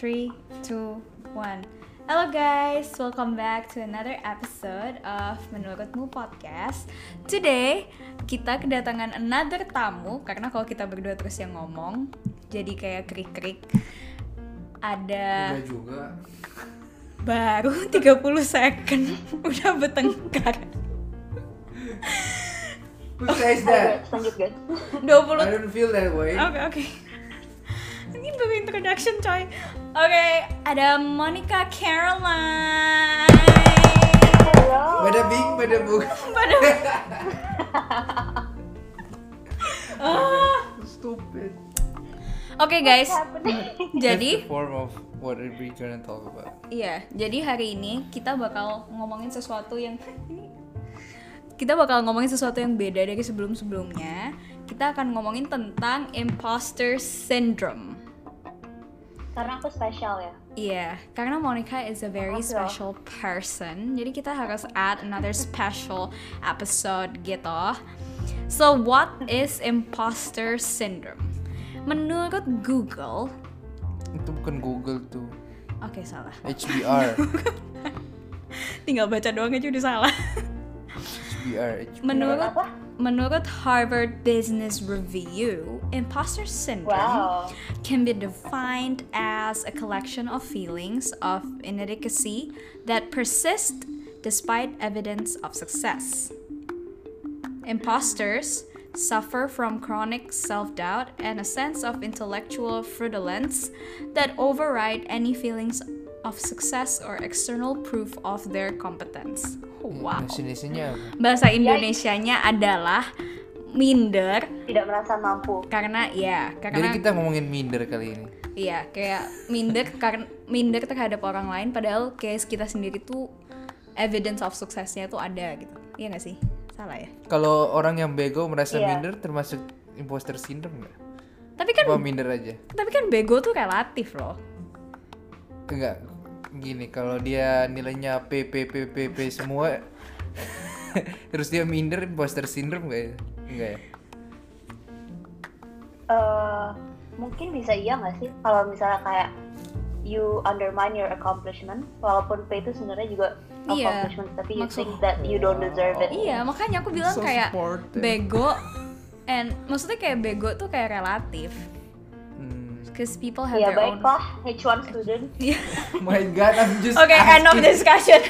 three, two, one. Halo guys, welcome back to another episode of Menurutmu Podcast. Today kita kedatangan another tamu karena kalau kita berdua terus yang ngomong, jadi kayak krik-krik. Ada Udah juga. baru 30 second udah bertengkar. Who says that? lanjut guys 20 I don't feel that way. Oke oke. Ini baru introduction coy. Oke, ada Monica Caroline. Hello Bada bing, bada bung. Pada Ah. Stupid. Oke guys, happening jadi That's the form of what we gonna talk about. iya, jadi hari ini kita bakal ngomongin sesuatu yang ini kita bakal ngomongin sesuatu yang beda dari sebelum-sebelumnya. Kita akan ngomongin tentang imposter syndrome. Karena aku spesial ya Iya, karena Monica is a very Oke. special person, jadi kita harus add another special episode gitu. So, what is imposter syndrome? Menurut Google, Itu bukan Google tuh. oke salah. HBR. Tinggal baca doang aja udah salah. HBR. HBR. Menurut apa menurut Harvard Business Review, imposter syndrome wow can be defined as a collection of feelings of inadequacy that persist despite evidence of success. Imposters suffer from chronic self doubt and a sense of intellectual fraudulence that override any feelings of success or external proof of their competence. Wow. Definisinya apa? Bahasa Indonesianya adalah minder tidak merasa mampu karena ya Jadi karena kita ngomongin minder kali ini. Iya, kayak minder karena minder terhadap orang lain padahal kayak kita sendiri tuh evidence of suksesnya tuh ada gitu. Iya gak sih? Salah ya? Kalau orang yang bego merasa Iya. minder termasuk imposter syndrome nggak? Tapi kan Apa minder aja? tapi kan bego tuh relatif loh. Enggak. Gini, kalau dia nilainya P P P P P semua terus dia minder imposter syndrome nggak ya? Enggak ya? Eh, mungkin bisa iya nggak sih kalau misalnya kayak you undermine your accomplishment walaupun P itu sebenarnya juga Iya, accomplishment tapi you maksud- think that you don't deserve it Iya, makanya aku bilang So kayak supportive. bego and maksudnya kayak bego tuh kayak relatif. Hmm. Cause people have ya their own baiklah H1 student Iya. My God, I'm just. Oke, end of asking. discussion.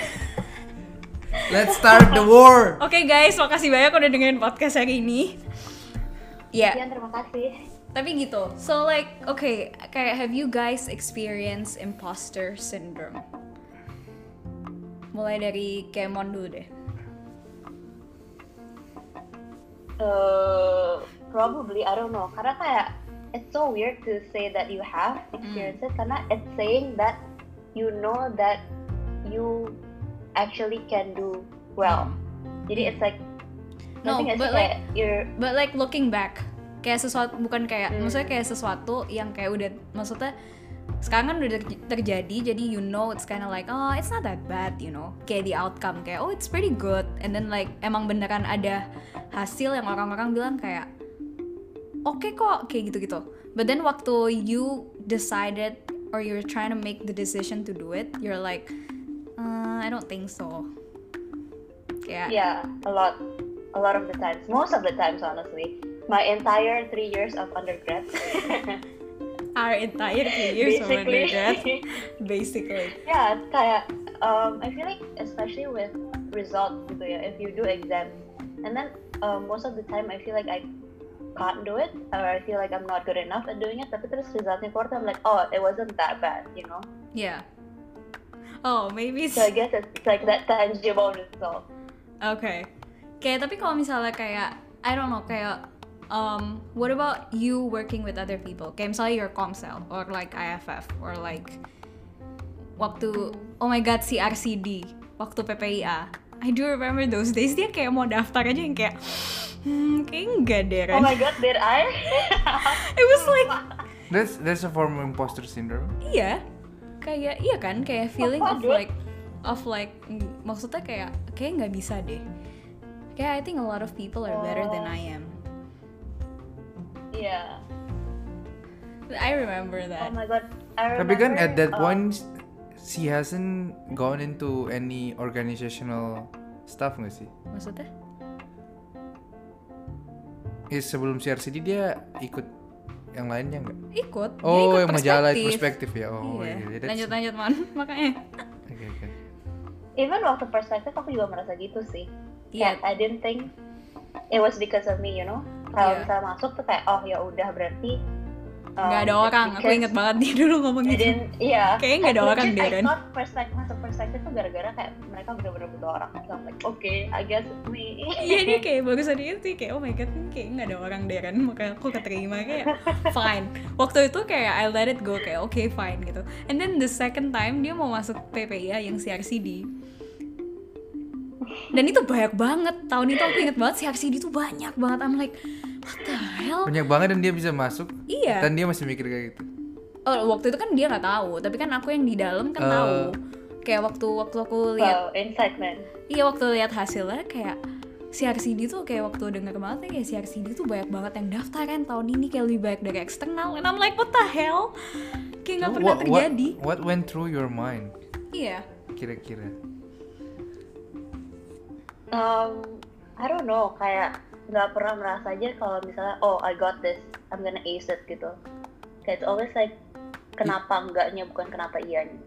Let's start the war. Oke guys, makasih banyak udah dengerin podcast hari ini. Ya, Sekian terima kasih tapi gitu so like okay kayak have you guys experienced imposter syndrome mulai dari Kemon dulu deh Uh, probably I don't know karena kayak it's so weird to say that you have experienced it karena it's saying that you know that you actually can do well. Jadi it's like No, nggak sih but kayak you're but like looking back kayak sesuatu bukan kayak Hmm. maksudnya kayak sesuatu yang kayak udah maksudnya sekarang kan udah ter- terjadi jadi you know it's kind of like oh it's not that bad you know kayak the outcome kayak oh it's pretty good and then like emang beneran ada hasil yang orang-orang bilang kayak oke kok kayak gitu-gitu. But then waktu you decided or you're trying to make the decision to do it you're like uh, I don't think so. Yeah. Yeah a lot a lot of the times most of the times honestly. My entire three years of undergrad our entire three years of basically. undergrad basically. Yeah kayak um, I feel like especially with results gitu ya if you do exams and then um, most of the time I feel like I can't do it or I feel like I'm not good enough at doing it tapi terus resultnya keluar tuh I'm like oh it wasn't that bad you know Yeah. Oh, maybe. so I guess it's, like that tangible result Okay. Kayak tapi kalau misalnya kayak I don't know kayak um what about you working with other people? Kayak misalnya your Comcel or like IFF or like waktu oh my god si RCD waktu PPIA. I do remember those days. Dia kayak mau daftar aja yang kayak hmm kayak enggak deh oh Ren." my god did I? It was like That's that's a form of imposter syndrome. iya. Kayak iya kan? Kayak feeling of like of like maksudnya kayak kayak nggak bisa deh. Kayak I think a lot of people are better than Oh. I am. Yeah. I remember oh that my god I Tapi kan remember, at that um, point she hasn't gone into any organizational stuff nggak sih? Maksudnya? Eh, sebelum CRCD dia ikut yang lainnya nggak? Ikut. dia Oh, ikut yang majalah perspektif. ya. Oh, iya. that's- lanjut lanjut man, makanya. Oke, oke. even waktu perspektif aku juga merasa gitu sih. Iya. Kayak I didn't think it was because of me, you know. Kalau Iya. misalnya masuk tuh kayak oh ya udah berarti um, Nggak ada it's orang. Aku inget banget dia dulu ngomong gitu. iya. Kayaknya nggak ada orang deh, I Ren. thought perspektif masuk perspektif tuh gara-gara kayak mereka bener-bener butuh orang. So I'm like, okay, I guess it's me. Iya dia kayak bagusan dia sih kayak oh my god ini kayak nggak ada orang deh kan makanya aku keterima kayak fine waktu itu kayak I let it go kayak oke fine gitu and then the second time dia mau masuk PPIA yang CRCD dan itu banyak banget tahun itu aku inget banget CRCD itu banyak banget I'm like what the hell Banyak banget dan dia bisa masuk iya dan dia masih mikir kayak gitu. oh, waktu itu kan dia nggak tahu tapi kan aku yang di dalam kan Oh. tahu kayak waktu waktu aku lihat Wow, insight man. Iya waktu lihat hasilnya kayak CRCD tuh kayak waktu denger banget ya kayak CRCD tuh banyak banget yang daftar kan tahun ini kayak lebih banyak dari eksternal and I'm like what the hell kayak nggak pernah what, terjadi What, what went through your mind iya kira-kira? Um, I don't know, kayak nggak pernah merasa aja kalau misalnya, oh I got this, I'm gonna ace it gitu. Kayak it's always like, kenapa enggaknya bukan kenapa iyanya.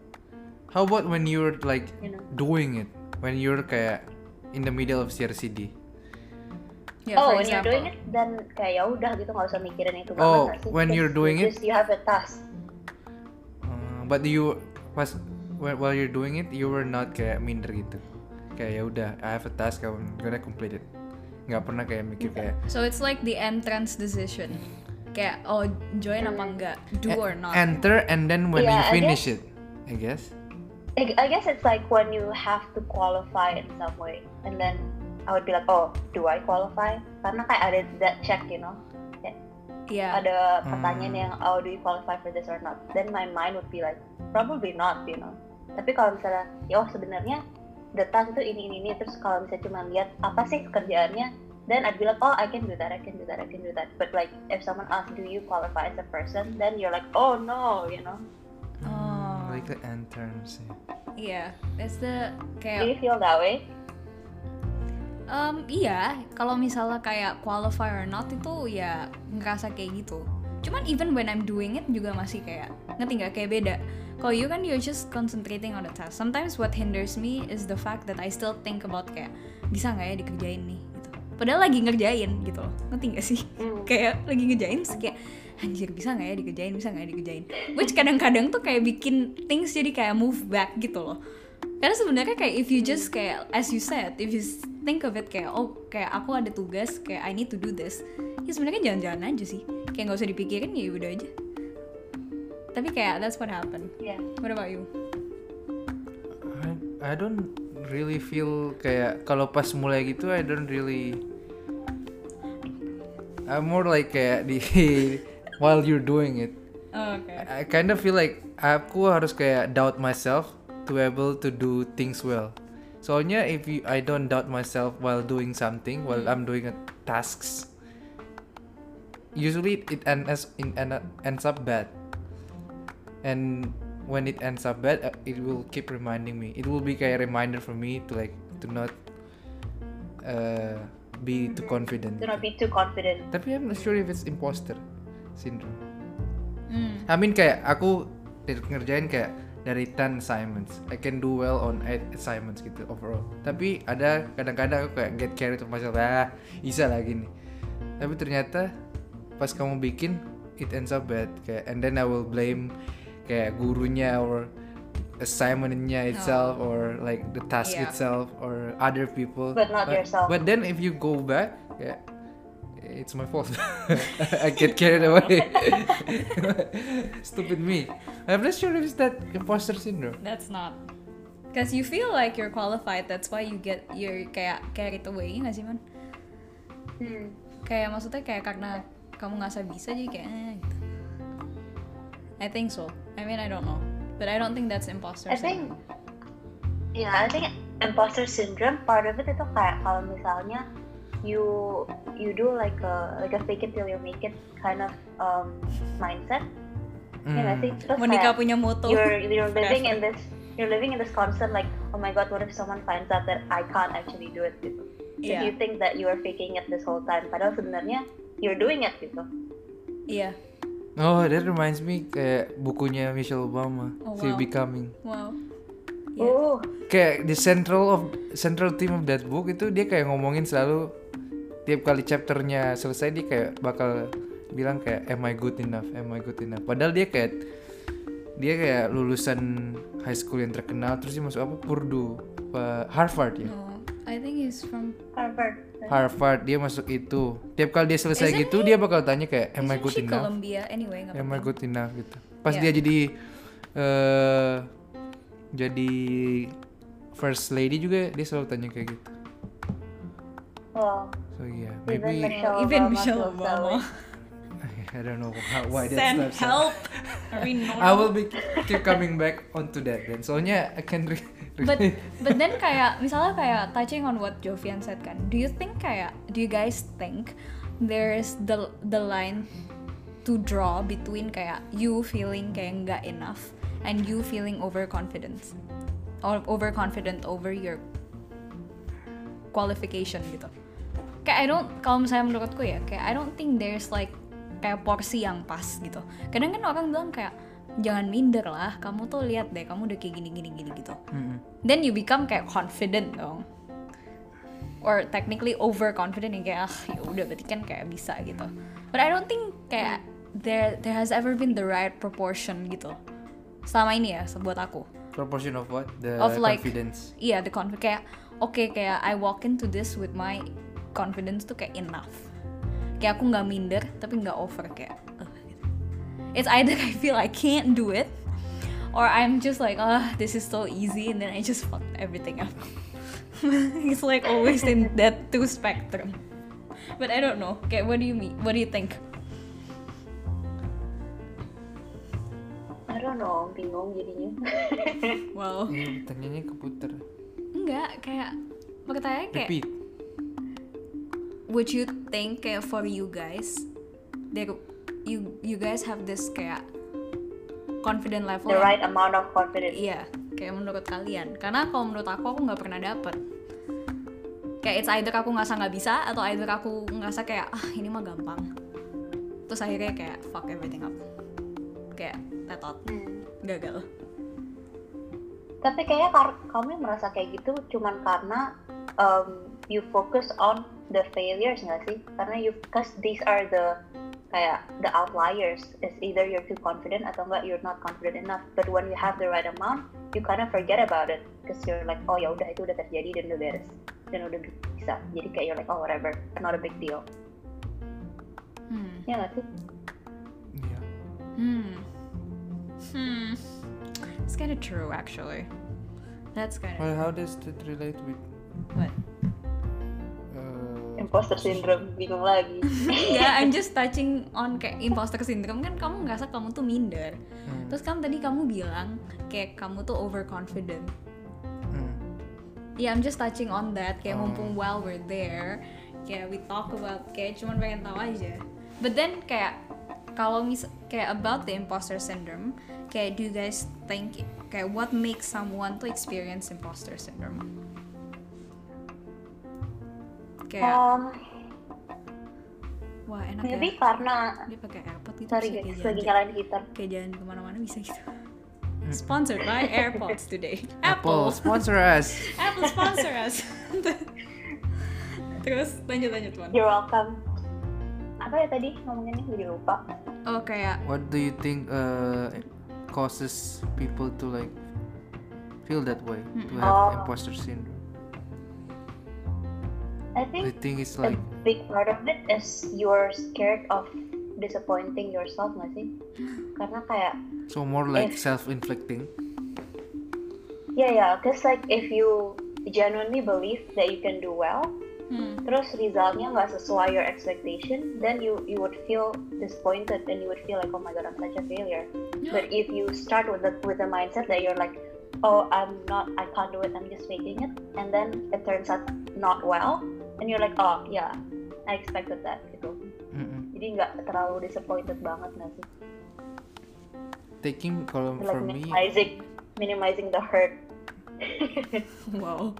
How about when you're like You know. doing it? When you're kayak in the middle of CRCD? Ya, oh, when you're example. doing it, dan kayak ya udah gitu nggak usah mikirin itu banget Oh, sih? when you're doing it? just you have a task. Uh, but you pas while while you're doing it, you were not kayak minder gitu. Kayak ya udah, I have a task, I'm gonna complete it. Nggak pernah kayak mikir kayak so it's like the entrance decision kayak oh join apa enggak do e- or not enter and then when Yeah, you I finish guess- it, I guess. I, I guess it's like when you have to qualify in some way, and then I would be like, oh, do I qualify? Karena kayak ada that check, you know. Iya ada Hmm. pertanyaan yang oh do you qualify for this or not then my mind would be like probably not you know tapi kalau misalnya ya oh sebenarnya the task itu ini ini ini terus kalau misalnya cuma lihat apa sih kerjaannya then I'd be like oh I can do that I can do that I can do that. But like if someone asks do you qualify as a person? then you're like oh no you know? Oh Like the entrance. iya that's the do kayak you feel that way? Um, iya, kalau misalnya kayak qualify or not itu ya ngerasa kayak gitu. Cuman even when I'm doing it juga masih kayak ngerti nggak kayak beda. Kalau you kan you're just concentrating on the task. Sometimes what hinders me is the fact that I still think about kayak bisa nggak ya dikerjain nih gitu. Padahal lagi ngerjain gitu loh. Ngerti nggak sih? Hmm. kayak lagi ngerjain kayak anjir bisa nggak ya dikerjain bisa nggak ya dikerjain. Which kadang-kadang tuh kayak bikin things jadi kayak move back gitu loh karena sebenarnya kayak if you just kayak as you said if you think of it kayak oh kayak aku ada tugas kayak I need to do this ya sebenarnya jalan-jalan aja sih kayak nggak usah dipikirin ya udah aja. Tapi kayak that's what happened. Yeah. What about you? I, I don't really feel kayak kalau pas mulai gitu I don't really I'm more like kayak di while you're doing it. Oh, oke I kind of feel like aku harus kayak doubt myself to able to do things well. Soalnya if you, I don't doubt myself while doing something, while I'm doing a tasks, usually it ends in end, ends up bad. And when it ends up bad, uh, it will keep reminding me. It will be kayak reminder for me to like to not uh, be too confident. do not be too confident Tapi I'm not sure if it's imposter syndrome. hmm. I mean kayak aku ngerjain kayak dari 10 assignments I can do well on 8 assignments gitu overall tapi ada kadang-kadang aku kayak get carried of myself ah bisa lagi nih tapi ternyata pas kamu bikin it ends up bad. Kayak and then I will blame kayak gurunya or assignmentnya itself or like the task Yeah. itself or other people. But not yourself. but then if you go back kayak it's my fault. I get carried away. Stupid me. I'm not sure if it's that imposter syndrome. That's not. Cause you feel like you're qualified, that's why you get you're kayak carried away nggak sih man? hmm. Kayak maksudnya kayak karena kamu nggak bisa jadi kayak eh, gitu. I think so. I mean I don't know, but I don't think that's imposter I think syndrome. yeah I think imposter syndrome part of it itu kayak kalau misalnya you you do like a like a fake it till you make it kind of um, mindset Ya nggak sih? Terus Monica kayak punya moto. you're you're living in this you're living in this constant like oh my god what if someone finds out that I can't actually do it gitu. If Iya. you think that you are faking it this whole time, padahal sebenarnya you're doing it gitu. Iya. Oh, that reminds me kayak bukunya Michelle Obama, Oh, wow. Becoming. Wow. Iya. Uh, Kayak the central of central theme of that book itu dia kayak ngomongin selalu tiap kali chapternya selesai dia kayak bakal bilang kayak am I good enough, am I good enough. Padahal dia kayak dia kayak lulusan high school yang terkenal terus dia masuk apa Purdue, apa No, Harvard ya. Oh, I think he's from Harvard. Harvard dia masuk itu. Tiap kali dia selesai Isn't gitu dia bakal tanya kayak am I good enough? Columbia anyway Am I good enough gitu. Pas Yeah. dia jadi eh jadi first lady juga dia selalu tanya kayak gitu. Wow. So yeah, Even maybe Michelle Even Obama Michelle feels that Obama. I don't know how, why that Send stuff. help. Are we normal? I will be keep coming back onto that then. Soalnya I can re- re- but but then kayak misalnya kayak touching on what Jovian said kan do you think kayak do you guys think there's the the line to draw between kayak you feeling kayak nggak enough and you feeling overconfident or overconfident over your qualification gitu kayak I don't kalau misalnya menurutku ya kayak I don't think there's like kayak porsi yang pas gitu. Kadang kan orang bilang kayak jangan minder lah kamu tuh lihat deh kamu udah kayak gini gini gini gitu. Mm-mm. then you become kayak confident dong. Or technically overconfident yang kayak ah ya udah berarti kan kayak bisa gitu. But I don't think kayak there there has ever been the right proportion gitu. Selama ini ya buat aku. Proportion of what? The Of like- confidence. iya the confidence kayak oke kayak I walk into this with my confidence tuh kayak enough kayak aku nggak minder tapi nggak over kayak gitu. it's either I feel I can't do it or I'm just like ah this is so easy and then I just fucked everything up it's like always in that two spectrum but I don't know kayak what do you mean what do you think I don't know, bingung jadinya. wow Ini pertanyaannya keputer. enggak kayak pertanyaan kayak Repeat. Would you think kayak for you guys? There you you guys have this kayak confident level The right amount of confidence. iya kayak menurut kalian. Karena kalau menurut aku aku nggak pernah dapet. Kayak it's either aku ngerasa nggak bisa atau either aku ngerasa kayak ah ini mah gampang. Terus akhirnya kayak fuck everything up. Kayak tetot Hmm. gagal. Tapi kayaknya kar- kamu merasa kayak gitu cuman karena um, you focus on the failures nggak sih? Karena you, cause these are the kayak the outliers. It's either you're too confident atau enggak you're not confident enough. But when you have the right amount, you kind of forget about it. Cause you're like, oh ya udah itu udah terjadi dan udah beres dan udah bisa. Jadi kayak you're like, oh whatever, not a big deal. hmm Ya nggak sih? Iya. Hmm. Hmm. It's kind of true, actually. That's kind of Well, how does it relate with what? Imposter syndrome, bingung lagi. yeah, I'm just touching on kayak imposter syndrome kan kamu ngerasa kamu tuh minder. Hmm. Terus kan tadi kamu bilang kayak kamu tuh overconfident. hmm. Yeah, I'm just touching on that kayak Oh. mumpung while we're there, kayak we talk about kayak cuman pengen tahu aja. But then kayak kalau mis kayak about the imposter syndrome, kayak do you guys think kayak what makes someone to experience imposter syndrome? Kayak Um, wah enak maybe ya. karena Dia pakai AirPod gitu sorry guys, lagi nyalain gitar. kayak jalan ke mana-mana bisa gitu. Sponsored by AirPods today. Apple Apple. sponsor us. Apple sponsor us. Terus lanjut lanjut Wan. You're welcome. Apa ya tadi ngomonginnya jadi lupa. Oh kayak What do you think uh, causes people to like feel that way to have Oh. imposter syndrome? I Do you think think it's a big part of it is you're scared of disappointing yourself nggak sih? Karena kayak so more like If- self-inflicting? Yeah, yeah, cause like if you genuinely believe that you can do well, hmm, terus resultnya nggak sesuai your expectation, then you you would feel disappointed and you would feel like oh my god I'm such a failure. But if you start with the with the mindset that you're like oh I'm not I can't do it I'm just faking it, and then it turns out not well, and you're like oh yeah I expected that gitu. Mm-mm. Jadi nggak terlalu disappointed banget nggak sih? taking kalau like for me minimizing minimizing the hurt. wow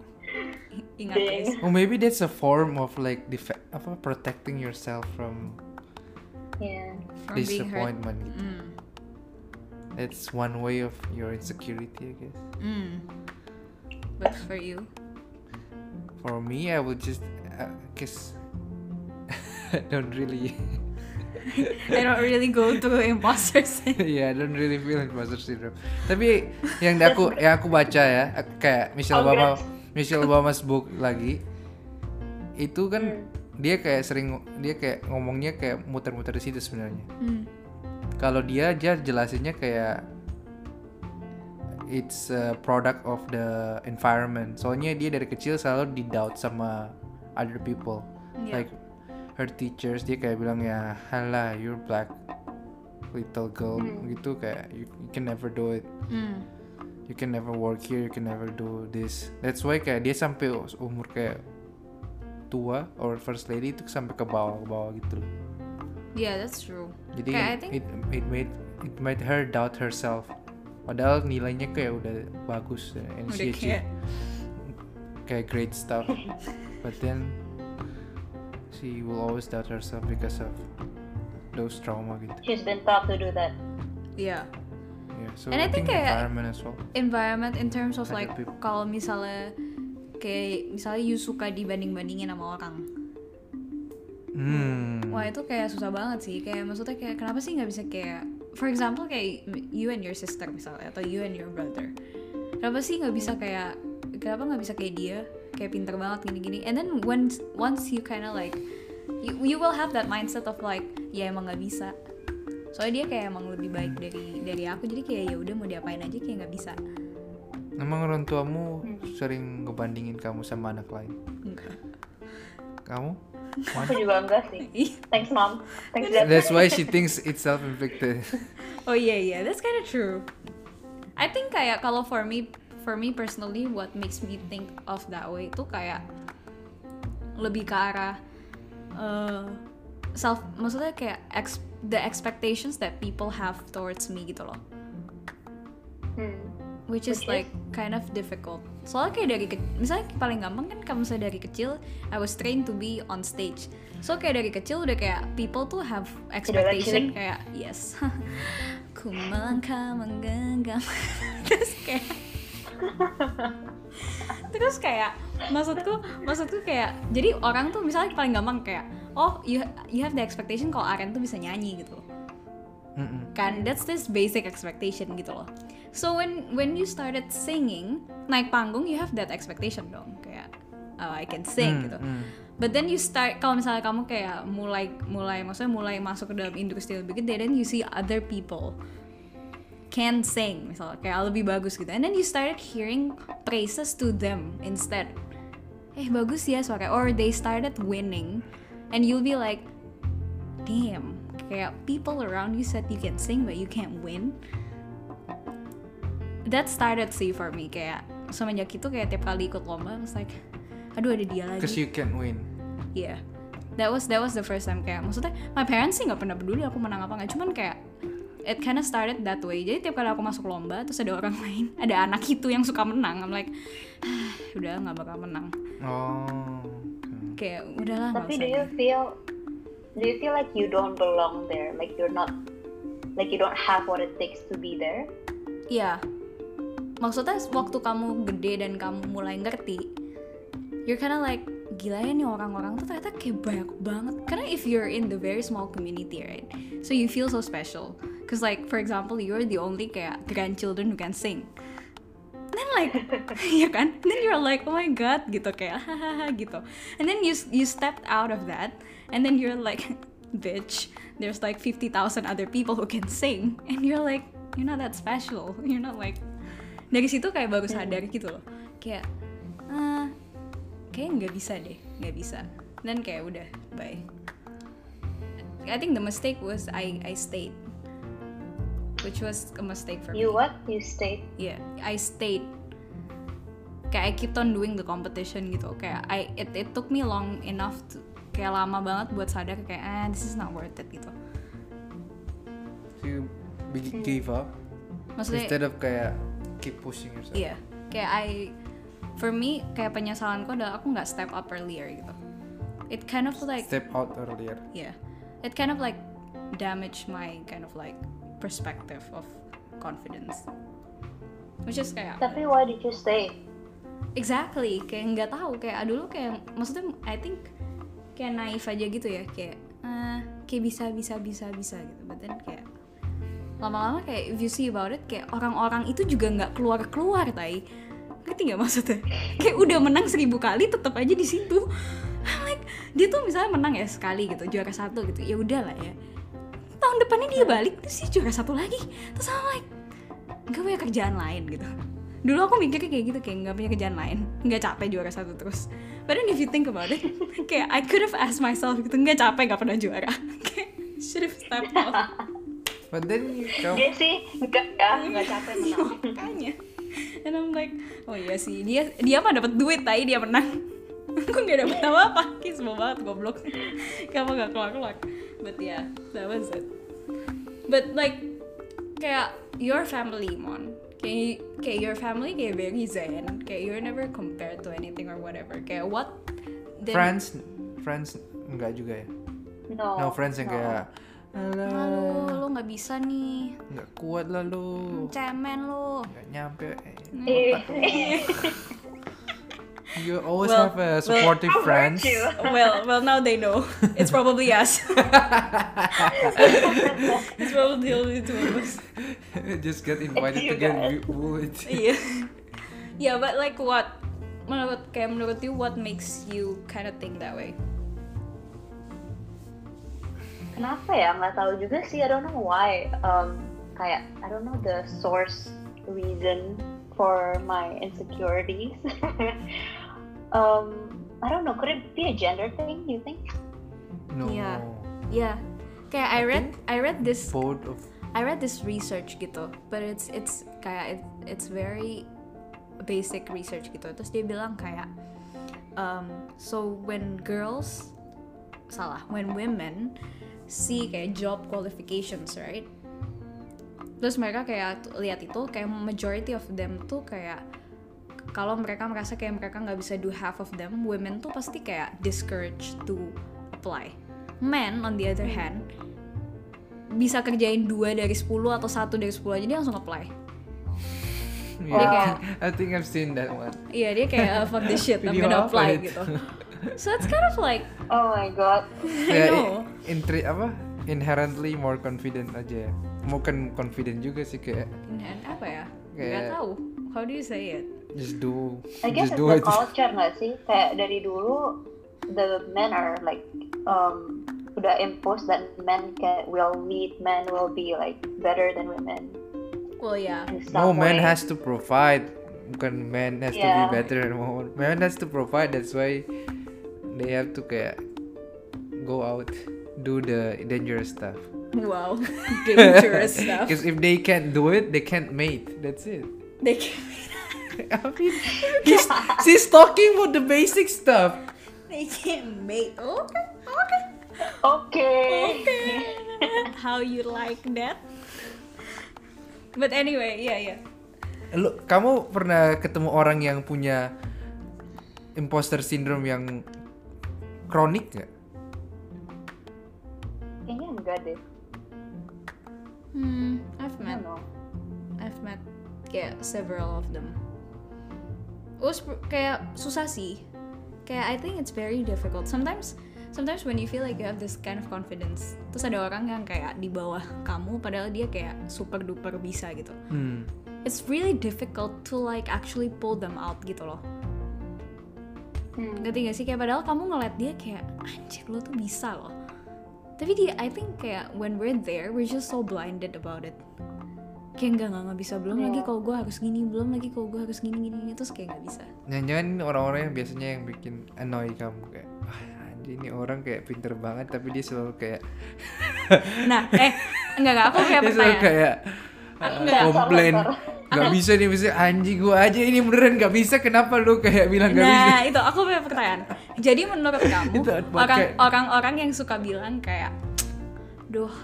ingat guys oh maybe that's a form of like def- apa protecting yourself from yeah. from being hurt disappointment gitu. mm. That's one way of your insecurity, I guess. Mm. but for you For me, I would just, uh, I don't really, I don't really go through imposter syndrome yeah, I don't really feel imposter syndrome. Tapi yang aku, yang aku baca ya, ak- kayak Michelle Obama, Congrats. Michelle Obama's book lagi, itu kan Hmm. dia kayak sering, dia kayak ngomongnya kayak muter-muter di situ sebenarnya. Hmm. Kalau dia aja jelasinnya kayak it's a product of the environment. Soalnya dia dari kecil selalu di doubt sama other people. Yeah. Like her teachers dia kayak bilang ya, halah you're black little girl Hmm. gitu kayak you, you can never do it. Mm. You can never work here, you can never do this. That's why kayak dia sampai umur kayak tua or first lady itu sampai ke bawah ke bawah gitu loh. yeah that's true Jadi Kayak I think- it it made it made her doubt herself. Padahal nilainya kayak udah bagus ya, kayak achieved kayak great stuff. But then she will always doubt herself because of those trauma gitu. She's been taught to do that. yeah Yeah, so And I I think think kayak- environment as well. environment in terms of like kalau misalnya kayak misalnya you suka dibanding bandingin sama orang Hmm. wah itu kayak susah banget sih kayak maksudnya kayak kenapa sih nggak bisa kayak for example kayak you and your sister misalnya atau you and your brother kenapa sih nggak bisa kayak kenapa nggak bisa kayak dia kayak pinter banget gini-gini and then once once you kinda like you, you will have that mindset of like ya emang nggak bisa soalnya dia kayak emang lebih baik dari dari aku jadi kayak ya udah mau diapain aja kayak nggak bisa Emang orang tuamu Hmm. sering ngebandingin kamu sama anak lain? enggak Kamu? Aku juga enggak sih. Ih. Thanks mom. Thanks dad. That's why she thinks it's self-inflicted. Oh iya iya, that's kind of true. I think kayak kalau for me, for me personally, what makes me think of that way itu kayak lebih ke arah uh, self, maksudnya kayak ex, the expectations that people have towards me gitu loh, Hmm. which is is? like kind of difficult. Soalnya kayak dari ke, misalnya paling gampang kan kamu misalnya dari kecil, I was trained to be on stage. So kayak dari kecil udah kayak people tuh have expectation kayak yes, ku melangkah menggenggam, terus kayak terus kayak maksudku maksudku kayak jadi orang tuh misalnya paling gampang kayak oh you you have the expectation kalau Aren tuh bisa nyanyi gitu Mm-mm. kan that's this basic expectation gitu loh so when when you started singing naik panggung you have that expectation dong kayak oh, I can sing Hmm, gitu hmm. but then you start kalau misalnya kamu kayak mulai mulai maksudnya mulai masuk ke dalam industri lebih gede then you see other people can sing misalnya kayak lebih bagus gitu. And then you started hearing praises to them instead. Eh bagus ya suara or they started winning and you'll be like damn kayak people around you said you can sing but you can't win. That started sih for me kayak semenjak itu kayak tiap kali ikut lomba I was like aduh ada dia lagi. Cause you can win. Iya. That was that was the first time kayak maksudnya my parents sih nggak pernah peduli aku menang apa nggak. Cuman kayak it kinda started that way jadi tiap kali aku masuk lomba terus ada orang lain ada anak itu yang suka menang I'm like "Ah, udah nggak bakal menang Oh. okay. kayak udahlah Tapi usah do you feel do you feel like you don't belong there? Like you're not like you don't have what it takes to be there? Iya. Maksudnya waktu kamu gede dan kamu mulai ngerti, you're kinda like gila ya nih orang-orang tuh ternyata kayak banyak banget. Karena if you're in the very small community, right? So you feel so special. Cause like for example, you're the only kayak grandchildren who can sing. Then like, ya kan? Then you're like, oh my god, gitu kayak hahaha gitu. And then you you stepped out of that, and then you're like, bitch, there's like 50,000 other people who can sing, and you're like, you're not that special. You're not like dari situ kayak baru sadar gitu loh. Kayak, ah, kayak nggak bisa deh, nggak bisa. Dan kayak udah, bye. I think the mistake was I I stayed, which was a mistake for me. You what? You stayed. Yeah, I stayed. Kayak I keep on doing the competition gitu. Kayak I it, it took me long enough to kayak lama banget buat sadar kayak ah this is not worth it gitu. So you be- gave up. maksudnya instead of kayak keep pushing yourself Iya, kayak I, for me kayak penyesalanku adalah aku nggak step up earlier gitu. It kind of like, step out earlier yeah, it kind of like damage my kind of like perspective of confidence. Which is kayak Tapi why did you stay? exactly kayak nggak tahu kayak dulu kayak maksudnya I think kayak naif aja gitu ya kayak eh, kayak bisa bisa bisa bisa gitu. But then kayak lama-lama kayak if you see about it kayak orang-orang itu juga nggak keluar keluar tai ngerti nggak maksudnya kayak udah menang seribu kali tetap aja di situ like dia tuh misalnya menang ya sekali gitu juara satu gitu ya udahlah ya tahun depannya dia balik terus dia juara satu lagi. Terus I'm like nggak punya kerjaan lain gitu. Dulu aku mikirnya kayak gitu kayak nggak punya kerjaan lain nggak capek juara satu terus. But then if you think about it kayak I could have asked myself gitu nggak capek nggak pernah juara. Kayak should have stepped up. But then kamu Dia sih enggak ya, enggak capek menang. makanya. And I'm like oh iya sih dia dia mah dapat duit tai dia menang. Aku nggak dapat apa apa kayak semua banget goblok. Kamu nggak keluar keluar but yeah that was it but like kayak your family mon. Kayak kayak your family kayak very zen. Kayak you're never compared to anything or whatever. Kayak what then- friends friends enggak juga ya? No. no friends yang no. kayak Lalu alah lu nggak bisa nih. Nggak kuat lah lu cemen lu nggak nyampe. Eh, you always Well, have a supportive How hurt friends well, well, now they know. It's probably us. it's probably only two of us. just get invited you to get guys. bullied Yeah. Yeah, but like what? Menurut kayak menurut you, what makes you kind of think that way? Kenapa ya? Nggak tahu juga sih. I don't know why. Um, kayak I don't know the source reason for my insecurities. Um, I don't know. Could it be a gender thing? You think? no Yeah. Yeah. Kayak I read, I read this, both of I read this research gitu, but it's it's kayak it, it's very basic research gitu. Terus dia bilang kayak, um, so when girls, salah, when women see kayak job qualifications, right? Terus mereka kayak lihat itu kayak majority of them tuh kayak kalau mereka merasa kayak mereka nggak bisa do half of them, women tuh pasti kayak discouraged to apply. Men on the other hand bisa kerjain dua dari 10 atau satu dari 10 aja dia langsung apply. yeah. kayak- I think I've seen that one Iya dia kayak "Ah, fuck this shit, I'm gonna apply itu? gitu. So it's kind of like Oh my god. ya know. intri apa inherently more confident aja ya bukan confident juga sih kayak Inherent apa ya? Gak Kayak- tahu. How do you say it? Just do I guess just it's do the it. culture nggak sih? Kayak dari dulu the men are like um, udah impose that men can will lead, men will be like better than women. Well yeah. no some man has to provide. Bukan man has to be better than woman man has to provide that's why they have to kayak go out do the dangerous stuff. Wow. Dangerous stuff. because if they can't do it they can't mate. That's it. They can I mean, he's, she's talking about the basic stuff they can mate. Okay. Okay. Okay. Okay. How you like that? But anyway, yeah, yeah. Lu, kamu pernah ketemu orang yang punya imposter syndrome yang kronik nggak? Kayaknya enggak deh. Hmm, I've met. I've met kayak several of them. Us kayak susah sih. Kayak I think it's very difficult. Sometimes sometimes when you feel like you have this kind of confidence, terus ada orang yang kayak di bawah kamu padahal dia kayak super duper bisa gitu. Hmm. It's really difficult to like actually pull them out gitu loh. Hmm. Ngerti gak sih? Kayak padahal kamu ngeliat dia kayak anjir lo tuh bisa loh. Tapi dia, I think kayak when we're there, we're just so blinded about it. Kayak enggak, enggak, enggak bisa. Belum Iya. lagi kalau gue harus gini, belum lagi kalau gue harus gini, gini, gini. Terus kayak nggak bisa. Jangan-jangan ini orang-orang yang biasanya yang bikin annoy kamu kayak Wah, ini orang kayak pinter banget tapi dia selalu kayak Nah, eh, enggak, enggak. Aku kayak dia selalu kayak uh, Enggak. komplain nggak bisa nih bisa anjing gua aja ini beneran nggak bisa kenapa lu kayak bilang nggak bisa Nah, itu aku punya pertanyaan. Jadi menurut kamu, orang orang-orang yang suka bilang kayak, duh,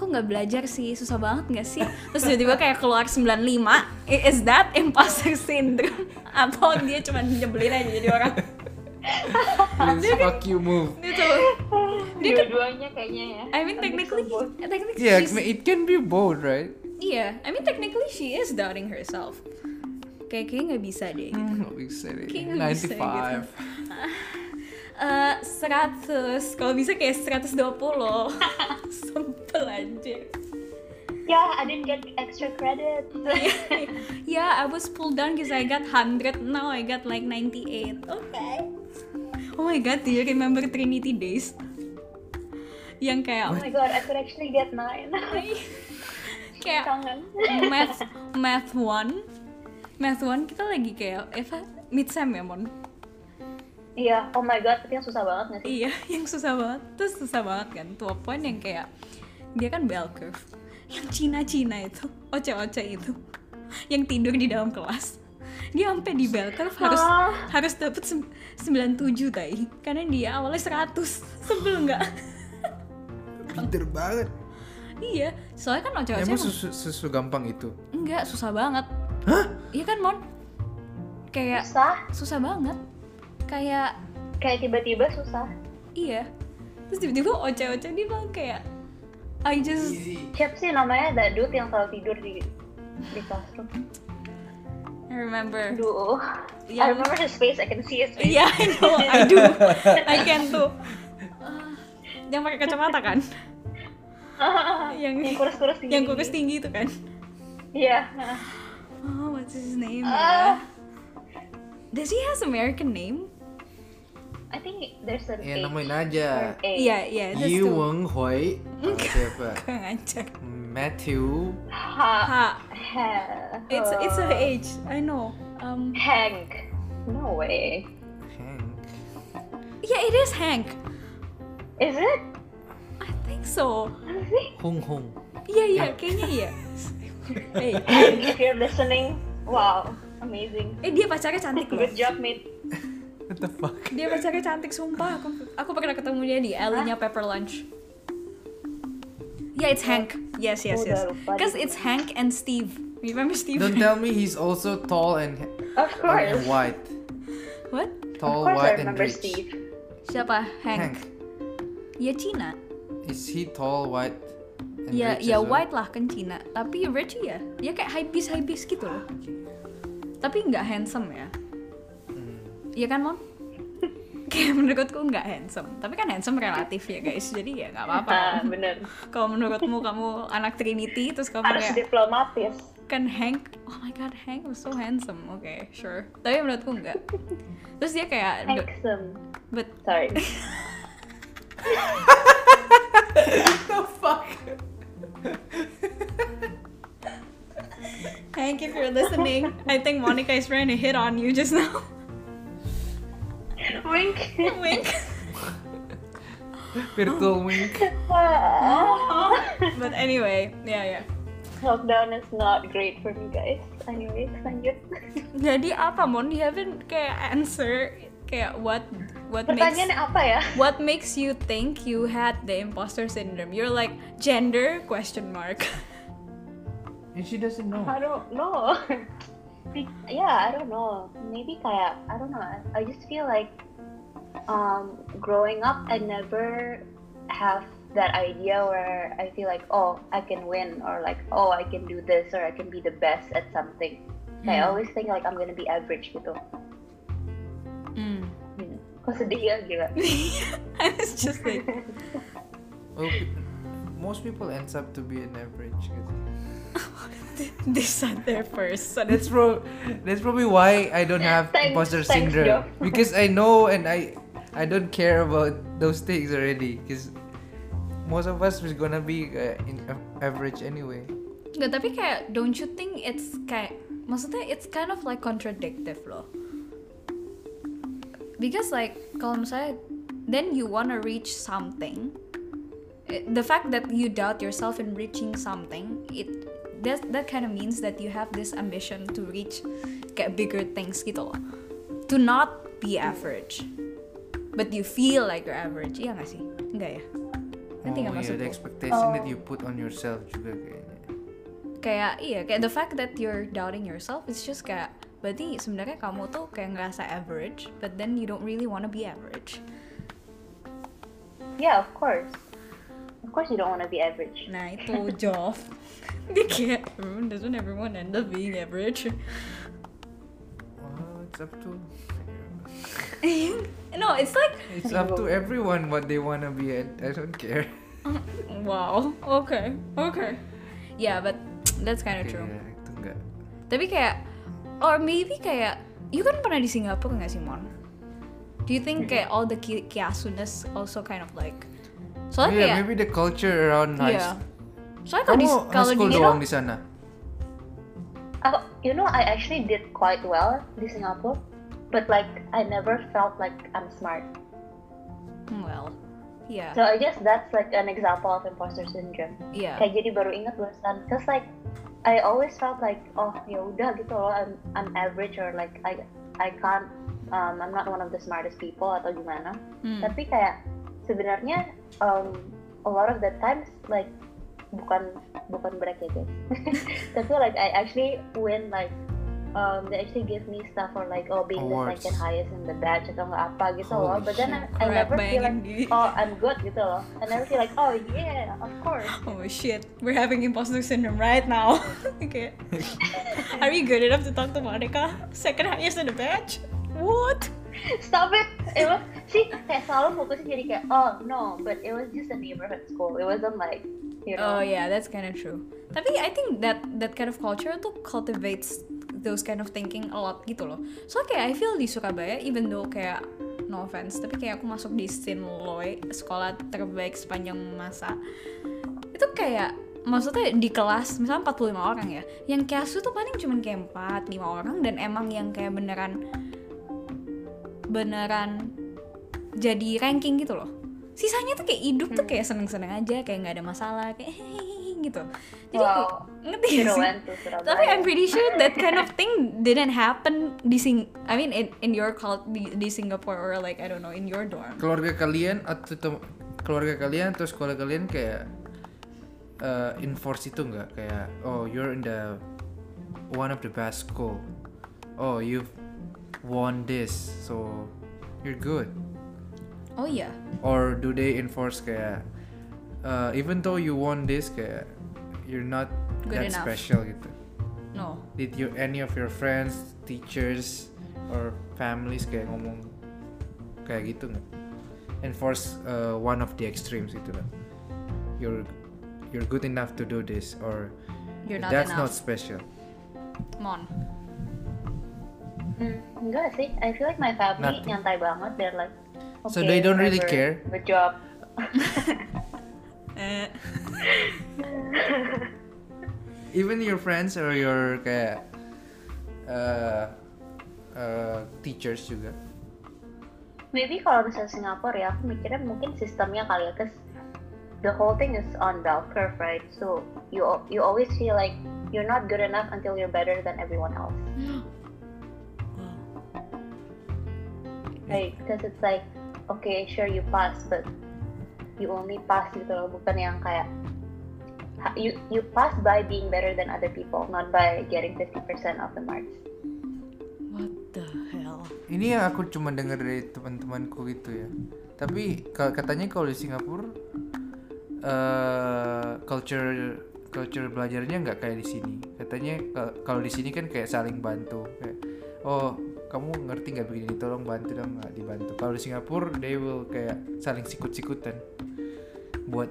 aku aku nggak belajar sih susah banget nggak sih terus tiba-tiba kayak keluar 95 I- is that imposter syndrome atau dia cuma nyebelin aja jadi orang Please fuck you move. itu Dua-duanya kayaknya ya. I mean technically technically Yeah, she's- it can be both, right? iya I mean technically she is doubting herself kayak kayak nggak bisa deh gitu. Hmm, bisa deh. Kayak nggak bisa 95. Eh, 100 kalau bisa kayak 120 Sempel aja Yeah, I didn't get extra credit. Yeah, I was pulled down because I got 100 Now I got like 98 Okay. Oh my god, do you remember Trinity Days? Yang kayak oh my god, I could actually get nine. Kayak Kangen. math math one. Math one kita lagi kayak Eva? Mid sem ya mon Iya, oh my god, tapi yang susah banget gak sih? iya yang susah banget. Terus susah banget kan to a point yang kayak dia kan bell curve. Yang Cina Cina itu oce oce itu yang tidur di dalam kelas. Dia sampai di bell curve harus Ah. harus dapet sem- 97 tai. Karena dia awalnya 100 sebel nggak. Pinter banget. iya soalnya kan oce oce Emang susu, susu gampang itu? enggak susah banget. Iya kan mon? Kayak Susah, susah banget kayak kayak tiba-tiba susah. iya terus tiba-tiba oce-oce dia bilang kayak I just Siapa sih namanya that dude yang selalu tidur di di classroom? I remember Duh, Yang- I remember his face. I can see his face. Iya, I know, I do, I can tuh. Uh, yang pakai kacamata kan? yang yang kurus-kurus tinggi. yang kurus tinggi itu kan? Iya. Oh, what's his name? Ya? Does he has American name? I think there's an Ya H namain or aja. an A. Iya, iya, that's Yi two. Weng Hui. Siapa? Kurang ajar. Matthew. Ha. Ha, Ha. it's it's a uh, H. I know. Um, Hank. No way. Hank. yeah, it is Hank. Is it? I think so. Is Hong. Hung yeah. Iya, iya, kayaknya iya. hey, Hank, if you're listening, wow, amazing. eh dia pacarnya cantik loh. Good job, mate. What the fuck? Dia pacarnya cantik sumpah. Aku aku pernah ketemu dia di alley-nya Pepper Lunch. Yeah, it's Hank. Yes, yes, yes. Because it's Hank and Steve. Remember Steve? Don't tell me he's also tall and Of and course. white. What? Tall, of course I white, and remember rich. Steve. Siapa? Hank. Hank. Ya Cina. Is he tall, white, and Ya rich ya as well? white lah kan Cina. Tapi rich ya. Ya kayak high beast high beast gitu loh. Tapi nggak handsome ya. Iya kan Mon? kayak menurutku nggak handsome. Tapi kan handsome relatif ya guys. Jadi ya nggak apa-apa. Ah, Mon. bener. Kalau menurutmu kamu anak Trinity terus kamu Harus kayak diplomatis. kan Hank oh my god Hank was so handsome oke sure tapi menurutku enggak terus dia kayak Handsome. but Sorry. the fuck? Hank if you're listening I think Monica is trying to hit on you just now Wink. wink Virtual wink. but anyway yeah yeah Lockdown is not great for me, guys. Anyways, lanjut. jadi apa Mon you haven't kayak answer kayak what what makes Pertanyaannya apa ya? what makes you think you had the imposter syndrome you're like gender question mark And she doesn't know. I don't know. Yeah, I don't know. Maybe kayak I don't know. I- I just feel like um, growing up, I never have that idea where I feel like oh I can win or like oh I can do this or I can be the best at something. I Hmm. always think like I'm gonna be average gitu. mm. Hmm. Kok sedih ya gila. I was just like Well, most people ends up to be an average. gitu. They sat there first so That's pro. That's probably why I don't have Thanks- imposter thanks, syndrome because I know and I I don't care about those things already because most of us is gonna be uh, in average anyway. Nggak, tapi kayak don't you think it's kayak maksudnya it's kind of like contradictive loh. Because like kalau misalnya then you wanna reach something, the fact that you doubt yourself in reaching something, it that that kind of means that you have this ambition to reach kayak bigger things gitu loh. To not be average, but you feel like you're average, iya nggak sih? Enggak ya? Nggak oh maksudku? the expectation that Oh. you put on yourself juga kayaknya. kayak iya kayak the fact that you're doubting yourself it's just kayak berarti sebenarnya kamu tuh kayak ngerasa average but then you don't really wanna be average Yeah, of course. Of course, you don't want to be average. nah itu Joff dia kayak "Hmm, doesn't everyone end up being average Oh, it's up to no it's like it's up to everyone what they wanna be. I, I don't care. wow okay okay yeah but that's kind of true Iya, itu enggak. tapi kayak or maybe kayak you kan pernah di Singapura nggak sih Mon? Do you think kayak all the ki also kind of like soalnya yeah, kayak maybe the culture around high Iya. Soalnya kalau di kalau di doang di sana. Aku, you know, I actually did quite well di Singapore, but like I never felt like I'm smart. Hmm, well yeah So I guess that's like an example of imposter syndrome. yeah Kayak jadi baru ingat barusan, cause like I always felt like oh ya udah gitu loh, I'm I'm average or like I I can't, um, I'm not one of the smartest people atau gimana. Hmm. Tapi kayak sebenarnya um, a lot of the times like bukan bukan break ya guys. Tapi like I actually win like um, they actually give me stuff for like oh being Awards. the second highest in the batch atau nggak apa gitu loh. Holy But then I. I never feel like bayangin di- oh I'm good gitu loh. I never feel like oh yeah of course. Oh shit, we're having imposter syndrome right now. okay. Are you good enough to talk to Monica? Second highest in the batch? What? Stop it. It was sih kayak selalu fokusnya jadi kayak oh no, but it was just a neighborhood school. It wasn't like you Oh know. yeah, that's kind of true. Tapi I think that that kind of culture tuh cultivates those kind of thinking a lot gitu loh. So kayak I feel di Surabaya, even though kayak no offense, tapi kayak aku masuk di Sinloy, sekolah terbaik sepanjang masa. Itu kayak maksudnya di kelas misalnya 45 orang ya yang kiasu tuh paling cuman kayak 4 5 orang dan emang yang kayak beneran beneran jadi ranking gitu loh sisanya tuh kayak hidup tuh kayak seneng-seneng aja kayak nggak ada masalah kayak hehehe gitu jadi Wow. ngerti gak have sih tapi I'm pretty sure that kind of thing didn't happen di sing I mean in, in your cult di, di Singapore or like I don't know in your dorm Keluarga kalian atau tem- keluarga kalian atau sekolah kalian kayak uh, enforce itu enggak kayak oh you're in the one of the best school. Oh, you've won this. So you're good. Oh iya Or do they enforce kayak uh, even though you won this kayak you're not Good that enough. special gitu. no Did you any of your friends, teachers, or families kayak ngomong kayak gitu nggak? Enforce uh, one of the extremes gitu lah. You're you're good enough to do this or you're not that's not enough special. Mon Hmm, enggak sih. I feel like my family Nothing. nyantai banget. They're like, So okay, they don't really care? Good job. eh Even your friends or your kayak uh, uh, teachers juga. Maybe kalau misalnya Singapura ya, aku mikirnya mungkin sistemnya kali ya, cause the whole thing is on bell curve, right? So you you always feel like you're not good enough until you're better than everyone else. Right? Because it's like, okay, sure you pass, but you only pass gitu loh, bukan yang kayak you you pass by being better than other people, not by getting 50% of the marks. what the hell Ini yang aku cuma dengar dari teman-temanku gitu ya. Tapi ka- katanya kalau di Singapura eh culture culture belajarnya nggak kayak di sini. Katanya ka- kalau di sini kan kayak saling bantu. Kayak, oh kamu ngerti nggak begini? Tolong bantu dong nggak dibantu. Kalau di Singapura they will kayak saling sikut-sikutan buat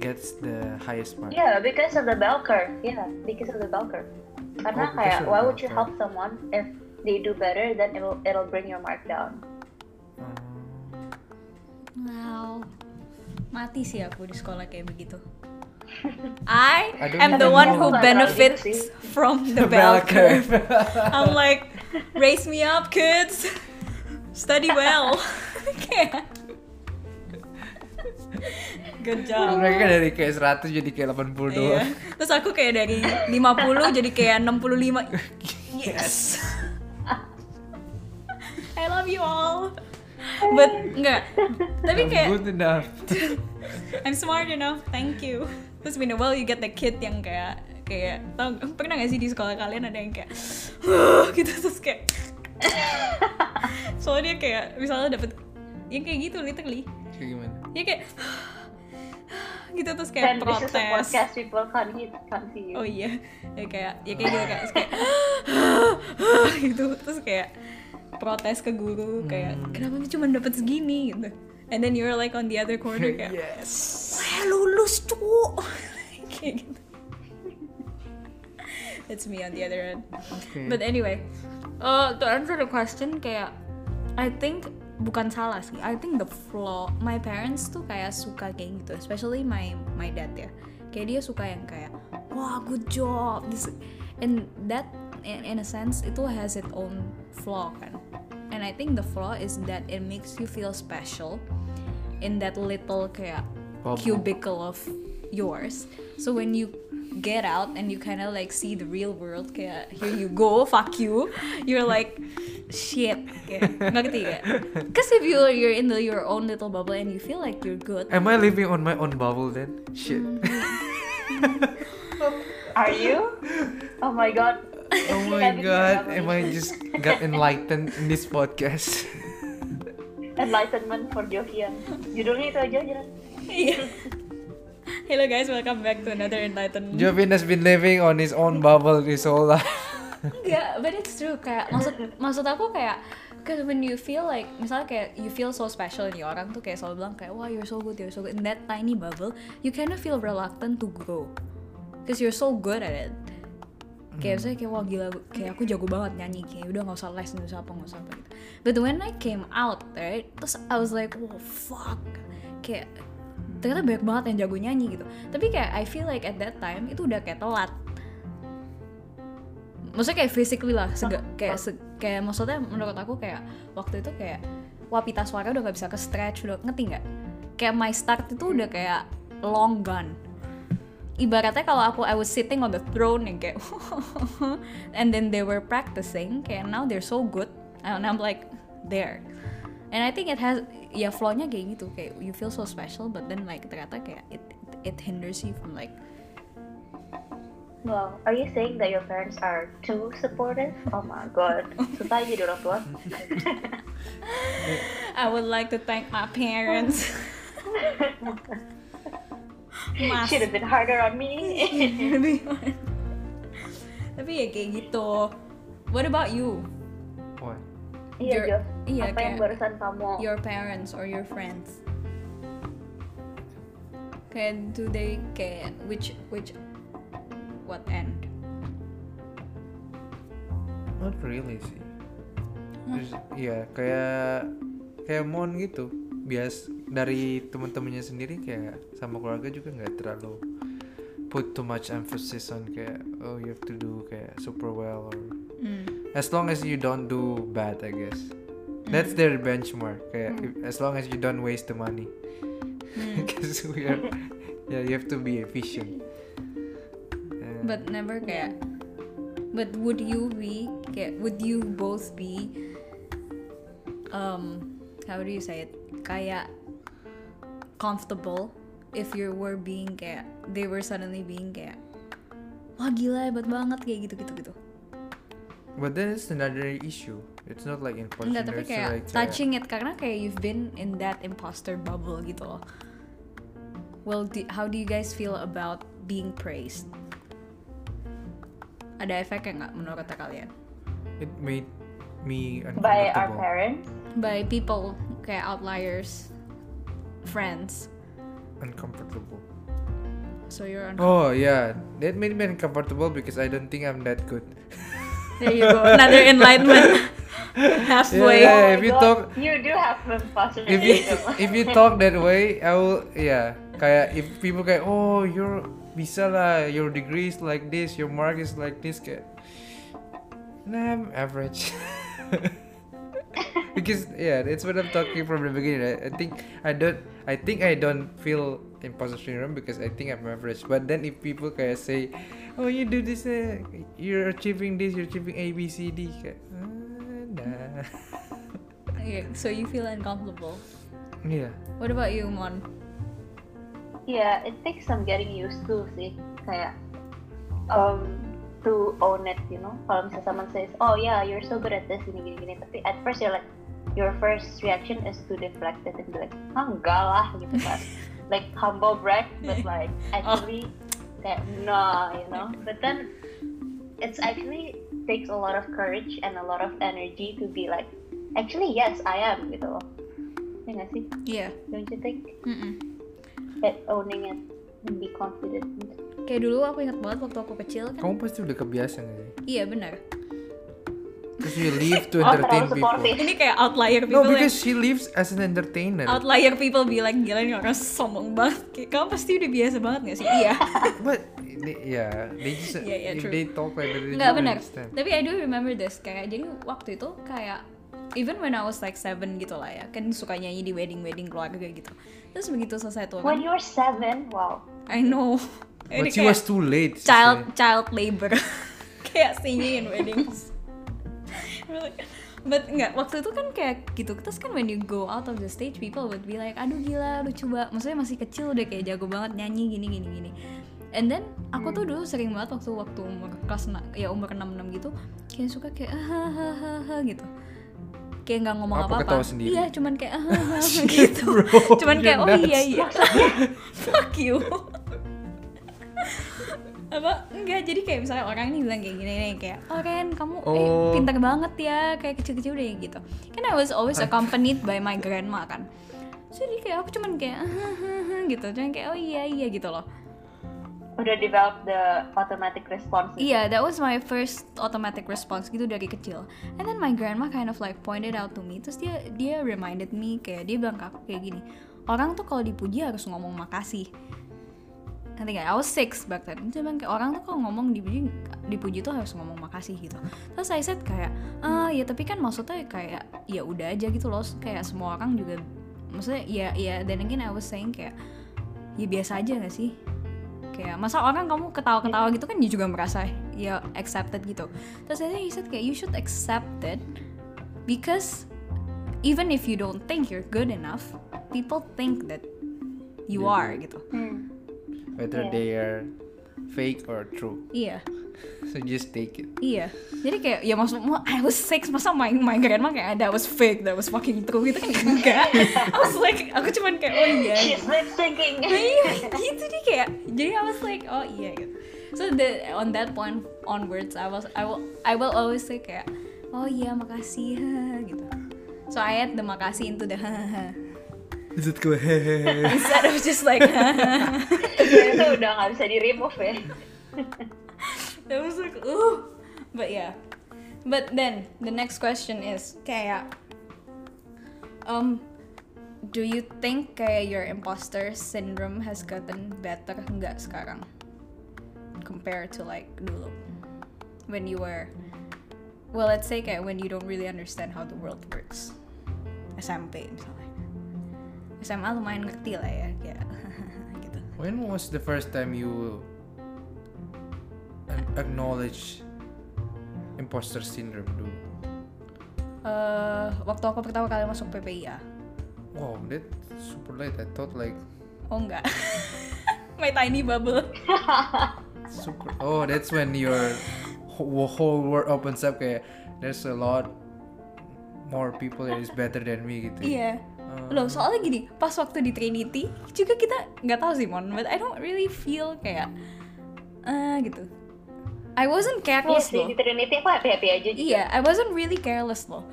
gets the highest mark. Yeah, because of the bell curve. Yeah, because of the bell curve. Oh, Karena because kayak, why would you curve. help someone if they do better? Then it'll it'll bring your mark down. Hmm. Wow. Mati sih aku di sekolah kayak begitu. I, am the one who benefits gitu from the bell curve. I'm like, raise me up, kids. Study well. Kayak- Good job. Mereka dari kayak 100 jadi kayak 80 Iya. doang. Terus aku kayak dari 50 jadi kayak 65. Yes. I love you all. but enggak tapi I'm kayak good enough I'm smart enough thank you terus meanwhile you get the kid yang kayak kayak tau pernah gak sih di sekolah kalian ada yang kayak gitu terus kayak soalnya dia kayak misalnya dapet yang kayak gitu literally. Kayak gimana? Ya kayak gitu terus kayak And this is a protes. podcast people can't hear, can't see you. oh iya ya kayak ya kayak gitu kayak, kayak gitu terus kayak protes ke guru kayak kenapa sih cuma dapat segini? gitu. And then you're like on the other corner kayak yes. Wah lulus cu. Kayak gitu that's me on the other end okay. But anyway, uh, to answer the question kayak I think bukan salah sih. I think the flaw my parents tuh kayak suka kayak gitu, especially my my dad ya. Kayak dia suka yang kayak wah good job. This and that in, in a sense itu has its own flaw kan. And I think the flaw is that it makes you feel special in that little kayak cubicle of yours. So when you get out and you kind of like see the real world kayak here you go fuck you you're like shit kayak ngerti gak? Cause if you're you're in the, your own little bubble and you feel like you're good am I living on my own bubble then shit mm. Are you? Oh my god. oh my god am I just got enlightened in this podcast Enlightenment for Jovian. Judulnya itu aja aja. Iya. Hello guys, welcome back to another enlightenment. Jovin has been living on his own bubble his whole life. Enggak, but it's true. Kayak maksud maksud aku kayak Cause when you feel like misalnya kayak you feel so special nih orang tuh kayak selalu bilang kayak wah you're so good you're so good. In that tiny bubble you kind of feel reluctant to grow. Cause you're so good at it. Kayak misalnya kayak wah gila kayak aku jago banget nyanyi kayak udah nggak usah les nggak usah apa nggak usah apa gitu. But when I came out right terus I was like whoa fuck. Kayak ternyata banyak banget yang jago nyanyi gitu. Tapi kayak I feel like at that time itu udah kayak telat. Maksudnya kayak physically lah sega, kayak se- kayak maksudnya menurut aku kayak waktu itu kayak wah pita suara udah gak bisa ke stretch udah ngerti nggak kayak my start itu udah kayak long gone. Ibaratnya kalau aku I was sitting on the throne yang kayak and then they were practicing kayak now they're so good and I'm like there and I think it has ya flow-nya kayak gitu kayak you feel so special but then like ternyata kayak it it hinders you from like Wow, are you saying that your parents are too supportive? Oh my god, susah jadi orang tua. I would like to thank my parents. Mas. Should have been harder on me. Tapi ya kayak gitu. What about you? Iya Your- Jo. iya, Apa yang barusan kamu? Your parents or your friends? Kayak do they kayak which which what end? Not really sih. Terus, Iya, kayak kayak Mon gitu. Bias dari teman-temannya sendiri kayak sama keluarga juga nggak terlalu put too much emphasis on kayak oh you have to do kayak super well or Hmm. As long as you don't do bad I guess. That's their benchmark. Kayak if- as long as you don't waste the money. Because we are yeah you have to be efficient. Uh, But never kayak But would you be kayak would you both be um how do you say it kayak comfortable if you were being kayak they were suddenly being kayak wah gila hebat banget kayak gitu gitu gitu But then it's another issue. It's not like imposter. enggak tapi kayak like, touching it karena kayak you've been in that imposter bubble gitu loh well do, how do you guys feel about being praised ada efeknya nggak menurut kalian It made me By our uncomfortable. parents? by people kayak outliers friends Uncomfortable. so you're on Oh yeah, that made me uncomfortable because I don't think I'm that good. there you go another enlightenment halfway Yeah, Oh if you God, talk- you do have imposter if you if you talk that way, I will yeah. Kayak if people kayak oh you're bisa lah, your degree is like this, your mark is like this kayak. Nah, I'm average. because yeah, that's what I'm talking from the beginning. I, I think I don't I think I don't feel imposter syndrome because I think I'm average. But then if people kayak say, oh you do this, eh, you're achieving this, you're achieving A B C D, kayak, ah, nah. Yeah, so you feel uncomfortable. Iya. What about you, Mon? Yeah, it takes some getting used to sih kayak um to own it, you know. Kalau misalnya someone says, "Oh yeah, you're so good at this," gini gini gini, tapi at first you're like, your first reaction is to deflect it and be like, "Ah, enggak lah," gitu kan. like humble brag, but like actually kayak nah, you know. But then it's actually takes a lot of courage and a lot of energy to be like, actually yes, I am gitu loh. Ya nggak sih? Iya. Don't you think? Mm-mm. That owning it and be confident. Kayak dulu aku ingat banget waktu aku kecil kan. Kamu pasti udah kebiasaan sih. Iya benar. Because you live to Oh, entertain terlalu people. Ini kayak outlier No, people yang because she lives as an entertainer. outlier people bilang gila nih orang sombong banget. Kayak kamu pasti udah biasa banget gak sih? Iya. But they, yeah, they just Yeah, yeah, if true. they talk like that, they Nggak don't benar. understand. Tapi I do remember this kayak jadi waktu itu kayak even when I was like seven gitu lah ya kan suka nyanyi di wedding wedding keluarga gitu. Terus begitu selesai tuh When kan, you were seven, wow. I know. Ini But she was too late. child child labor kayak singing in weddings. But enggak, waktu itu kan kayak gitu Terus kan when you go out of the stage People would be like Aduh gila lu coba Maksudnya masih kecil udah kayak jago banget nyanyi gini gini gini And then aku tuh dulu sering banget waktu waktu umur kelas ya umur 6 6 gitu kayak suka kayak hahaha gitu. Kayak nggak ngomong Apa, apa-apa. Iya, cuman kayak hahaha gitu. bro, cuman kayak oh nuts." iya iya. Fuck you. apa enggak jadi kayak misalnya orang ini bilang kayak gini nih kayak oh Ren kamu eh, Oh. pintar banget ya kayak kecil-kecil udah gitu kan I was always accompanied by my grandma kan So, jadi kayak aku cuman kayak gitu cuman kayak oh iya iya gitu loh Udah develop the automatic response. Iya, that was my first automatic response gitu dari kecil. And then my grandma kind of like pointed out to me. Terus dia dia reminded me kayak dia bilang ke aku kayak gini. Orang tuh kalau dipuji harus ngomong makasih. Nanti kayak I was six back then. Bilang kayak orang tuh kalau ngomong dipuji dipuji tuh harus ngomong makasih gitu. Terus I said kayak, ah ya tapi kan maksudnya kayak ya udah aja gitu loh. Kayak semua orang juga maksudnya ya ya dan again I was saying kayak ya biasa aja gak sih kayak masa orang kamu ketawa-ketawa gitu kan dia juga merasa ya accepted gitu terus akhirnya he said kayak you should accept it because even if you don't think you're good enough people think that you You are gitu Hmm. Whether Yeah. they are fake or true. iya So just take it. iya jadi kayak ya maksudmu I was six masa my my grandma kayak that was fake that was fucking true gitu kan enggak I was like aku cuman kayak oh iya She's lip syncing. iya gitu deh kayak jadi I was like oh iya gitu so the on that point onwards I was I will I will always say kayak oh iya makasih gitu so I add the makasih into the Is it go hehehe? instead of just like itu udah nggak bisa di remove ya. that was like uh but yeah. But then the next question is kayak um do you think kayak your imposter syndrome has gotten better nggak sekarang? Compared to like dulu. When you were well let's say kayak when you don't really understand how the world works. SMP misalnya SMA lumayan ngerti lah ya kayak gitu When was the first time you acknowledge imposter syndrome dulu? Eh, waktu aku pertama kali masuk PPIA Wow, that super late. I thought like oh enggak my tiny bubble super. Oh, that's when your whole, world opens up. Kayak there's a lot more people that is better than me gitu. iya Oh. loh soalnya gini pas waktu di Trinity juga kita nggak tahu sih mon but I don't really feel kayak eh gitu I wasn't careless sih loh di Trinity aku happy happy aja. juga. Iya, I wasn't really careless loh.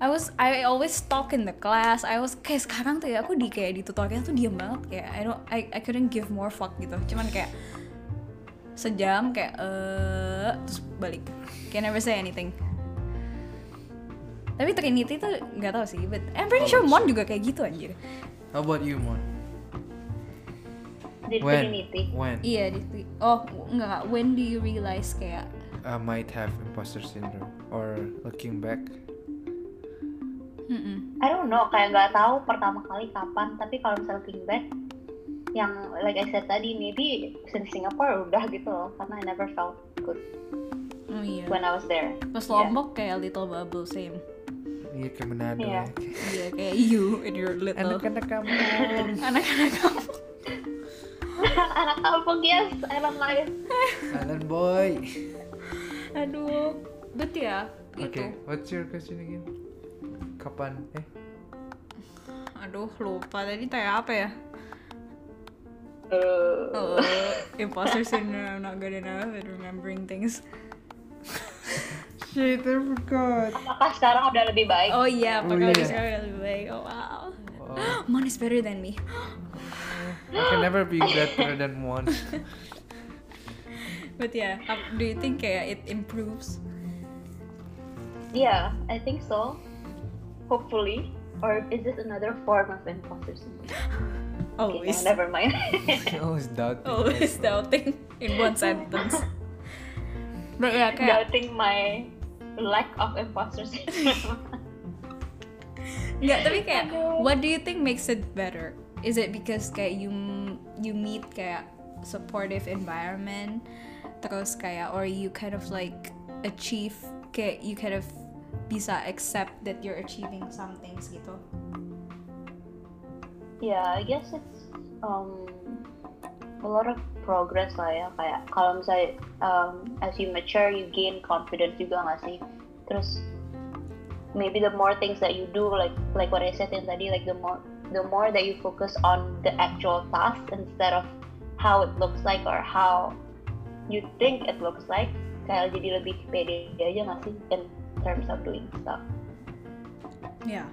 I was I always talk in the class. I was kayak sekarang tuh ya aku di kayak di tutorial tuh diam banget kayak I don't I, I couldn't give more fuck gitu. Cuman kayak sejam kayak eh terus balik. Can never say anything. Tapi Trinity tuh nggak tahu sih, but I'm pretty sure Mon juga kayak gitu anjir. How about you, Mon? Di When? Trinity. When Iya di oh enggak, enggak. when do you realize kayak I might have imposter syndrome or looking back? mm I don't know, kayak nggak tahu pertama kali kapan. Tapi kalau misalnya looking back, yang like I said tadi, maybe since Singapore udah gitu loh, karena I never felt good Oh iya. when I was there. Pas Iya. Lombok kayak little bubble same. Iya kayak Manado Iya. ya. Kayak, Iya kayak you in your little Anak-anak kamu. anak-anak kamu. Anak kampung yes, I love life. Alan boy. Aduh, but ya Oke, itu. what's your question again? Kapan? Eh, Aduh, lupa tadi tanya apa ya? Uh, Oh, imposter syndrome, not good enough at remembering things. Shit, I forgot. apakah sekarang udah lebih baik? Oh iya, Oh, apakah iya. sekarang lebih baik? Oh wow. Wow. Mon is better than me. I can never be better than one. But yeah, um, do you think kayak it improves? Yeah, I think so. Hopefully. Or is this another form of imposter syndrome? Okay, Always. no, never mind. Always doubting. Always doubting in one sentence. But yeah, kayak Doubting my lack of imposter syndrome. Nggak, tapi kayak Aduh. what do you think makes it better? Is it because kayak you you meet kayak supportive environment terus kayak or you kind of like achieve kayak you kind of bisa accept that you're achieving some things gitu. yeah, I guess it's um a lot of progress lah ya kayak kalau misalnya um, as you mature you gain confidence juga nggak sih terus maybe the more things that you do like like what I said yang tadi like the more the more that you focus on the actual task instead of how it looks like or how you think it looks like kayak jadi lebih pede aja nggak sih in terms of doing stuff Yeah.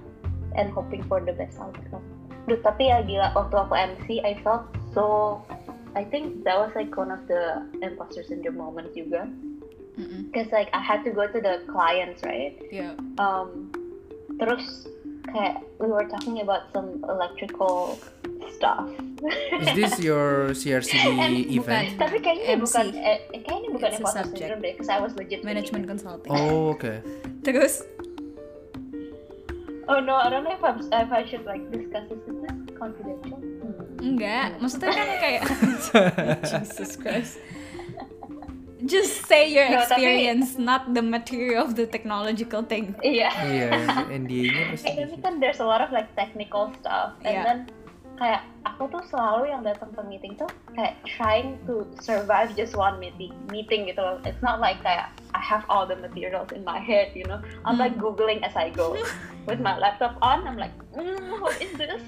and hoping for the best outcome. Duh, tapi ya gila waktu aku MC I felt so I think that was like one of the imposter syndrome moments juga because like I had to go to the clients right Yeah. um terus kayak we were talking about some electrical stuff Is this your CRCD And event? tapi kayaknya MC. bukan eh, kayaknya bukan It's a imposter syndrome deh because I was legit Management consulting. Oh, okay. Terus oh no I don't know if, I'm, if I should like discuss this is this confidential. Enggak, maksudnya kan kayak Jesus Christ. Just say your No, tapi- experience, not the material of the technological thing. iya Iya, NDA-nya pasti. Eh, tapi kan there's a lot of like technical stuff and Yeah. then kayak aku tuh selalu yang datang ke meeting tuh kayak trying to survive just one meeting meeting gitu loh it's not like kayak I have all the materials in my head you know I'm like googling as I go with my laptop on I'm like mm, what is this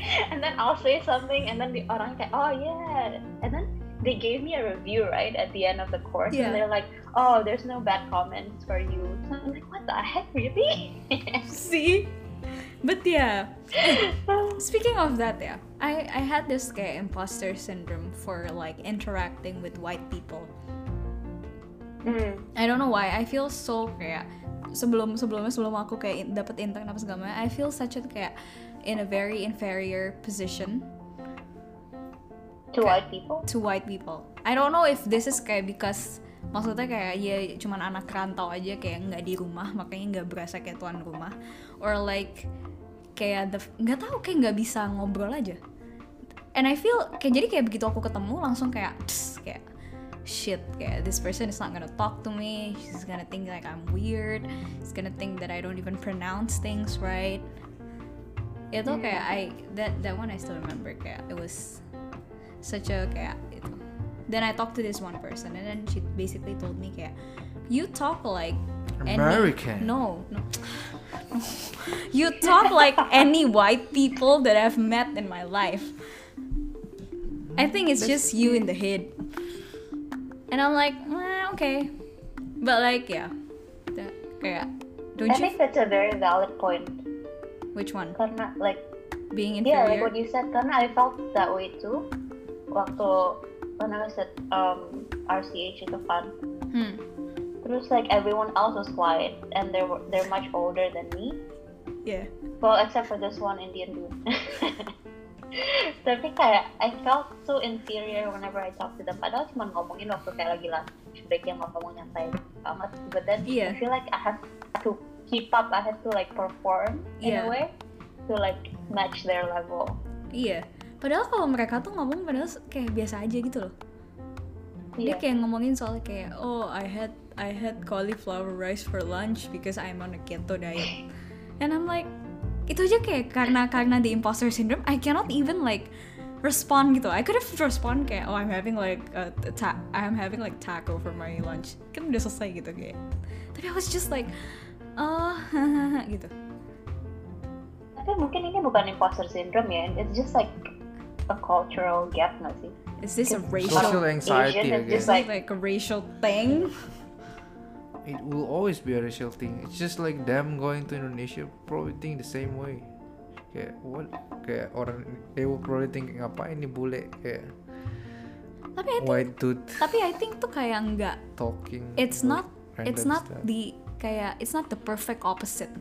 and then I'll say something and then the orang kayak oh yeah and then they gave me a review right at the end of the course Yeah. and they're like oh there's no bad comments for you so I'm like what the heck really See? But yeah. Speaking of that, yeah, I I had this kayak imposter syndrome for like interacting with white people. Hmm. I don't know why. I feel so kayak sebelum sebelumnya sebelum aku kayak dapet intern apa segala macam, I feel such a kayak in a very inferior position to white people to white people. I don't know if this is kayak because maksudnya kayak ya cuman anak rantau aja kayak nggak di rumah makanya nggak berasa kayak tuan rumah or like kayak the nggak tahu kayak nggak bisa ngobrol aja and I feel kayak jadi kayak begitu aku ketemu langsung kayak "Tss," kayak shit kayak this person is not gonna talk to me. She's gonna think like I'm weird. She's gonna think that I don't even pronounce things right. Itu kayak I that that one I still remember kayak it was such a kayak itu then I talked to this one person and then she basically told me kayak you talk like any- American. no no. You talk like any white people that I've met in my life. I think it's just you in the head and I'm like "Eh, okay. But like yeah. That, kayak don't I you think that's a very valid point. Which one? Karena like being yeah like what you said karena I felt that way too. Waktu when I was at um, RCH itu kan hmm. terus like everyone else was quiet and they were they're much older than me. Yeah. Well except for this one Indian dude tapi kayak I felt so inferior whenever I talk to them padahal cuma ngomongin waktu kayak lagi lunch break yang ngomong nyantai banget but then Iya. I feel like I have to keep up I have to like perform in Iya. a way to like match their level Iya. Padahal kalau mereka tuh ngomong padahal kayak biasa aja gitu loh. Dia Iya. kayak ngomongin soal kayak oh I had I had cauliflower rice for lunch because I'm on a keto diet. And I'm like, itu aja kayak karena karena the imposter syndrome, I cannot even like respond gitu. I could have respond kayak, oh I'm having like a, a ta- I'm having like taco for my lunch. Kan udah selesai gitu kayak. Tapi I was just like, oh gitu. Tapi mungkin ini bukan imposter syndrome ya. It's just like a cultural gap nggak sih? Is this a racial? Social anxiety Asian is again. just Is like like a racial thing? It will always be a racial thing. It's just like them going to Indonesia probably think the same way. Kayak what? Kayak orang they will probably think ngapain nih bule kayak Tapi I think, white dude tapi I think tuh kayak nggak talking. it's not it's not stuff. the kayak it's not the perfect opposite.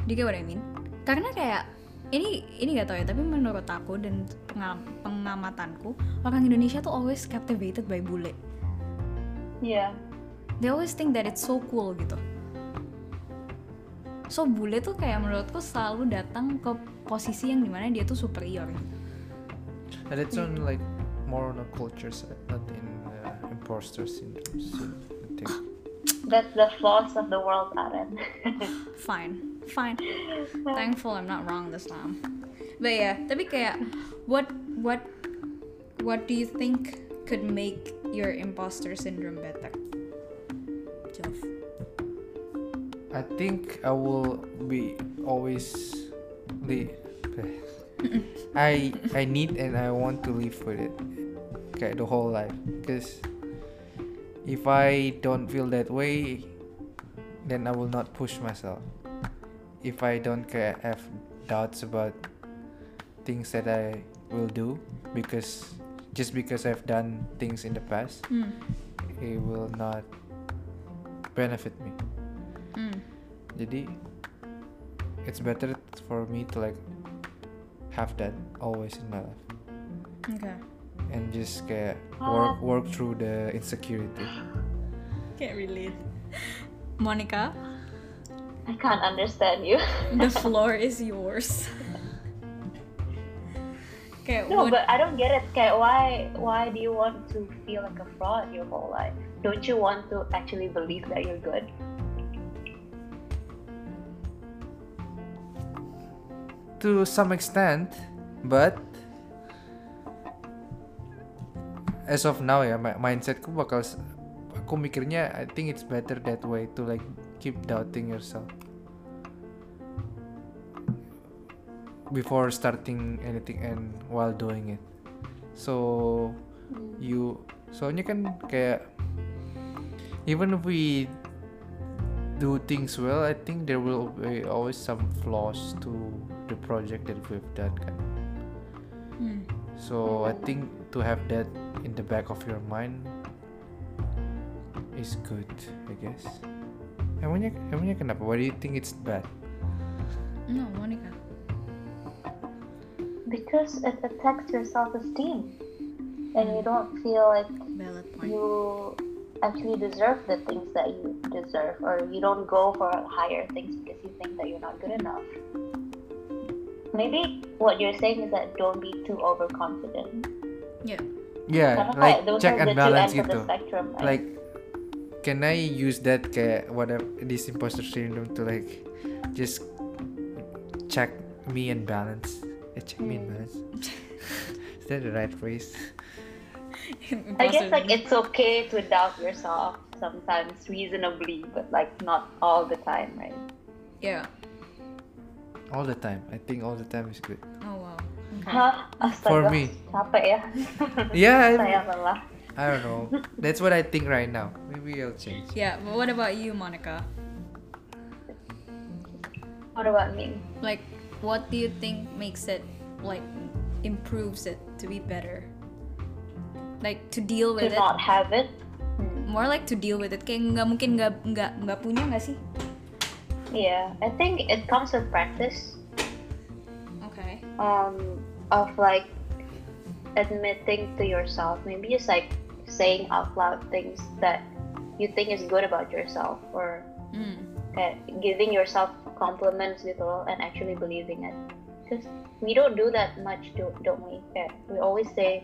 Do you get what I mean? Karena kayak ini ini gak tau ya, tapi menurut aku dan pengam- pengamatanku orang Indonesia tuh always captivated by bule. yeah. They always think that it's so cool gitu. So bule tuh kayak menurutku selalu datang ke posisi yang di mana dia tuh superior. And it's on like more on a culture side, not in uh, imposter syndrome. So, I think. That's the flaws of the world, Aaron. Fine, fine. Thankful I'm not wrong this time. But yeah, tapi kayak what what what do you think could make your imposter syndrome better? I think I will be always the I I need and I want to live with it okay the whole life. Because if I don't feel that way then I will not push myself. If I don't ca- have doubts about things that I will do because just because I've done things in the past Hmm. it will not benefit me Hmm. jadi it's better for me to like have that always in my life Okay. and just kayak work work through the insecurity Can't relate. Monica, I can't understand you. the floor is yours. Okay, no, what, but I don't get it. Okay, why why do you want to feel like a fraud your whole life? Don't you want to actually believe that you're good? To some extent but as of now ya mi- mindsetku bakal aku mikirnya I think it's better that way to like keep doubting yourself before starting anything and while doing it. So you soalnya kan kayak even if we do things well I think there will be always some flaws to the project that we've done kan Hmm. so I think to have that in the back of your mind is good I guess emangnya emangnya kenapa why do you think it's bad No, Monica. Because it affects your self-esteem, and you don't feel like you actually deserve the things that you deserve, or you don't go for higher things because you think that you're not good enough. Maybe what you're saying is that don't be too overconfident. Yeah. yeah Karena like kayak check and balance ends of gitu spectrum, right? like can I use that kayak whatever this imposter syndrome to like just check me and balance eh, check me and Hmm. balance is that the right phrase I guess like it's okay to doubt yourself sometimes reasonably, but like not all the time, right? Yeah. All the time I think all the time is good Oh wow. Okay. Hah? Astaga, For me. capek ya. yeah Saya I, lelah. I don't know that's what I think right now maybe I'll change Yeah, but what about you, Monica? What about me? Like, what do you think makes it like improves it to be better? Like to deal To with it, not have it? more like to deal with it. Kayak nggak mungkin nggak nggak nggak punya nggak sih? Yeah, I think it comes with practice. Okay. Um, of like admitting to yourself, maybe just like saying out loud things that you think is good about yourself, or Mm. kayak giving yourself compliments gitu loh, and actually believing it. Because we don't do that much, do, don't we? Kayak we always say,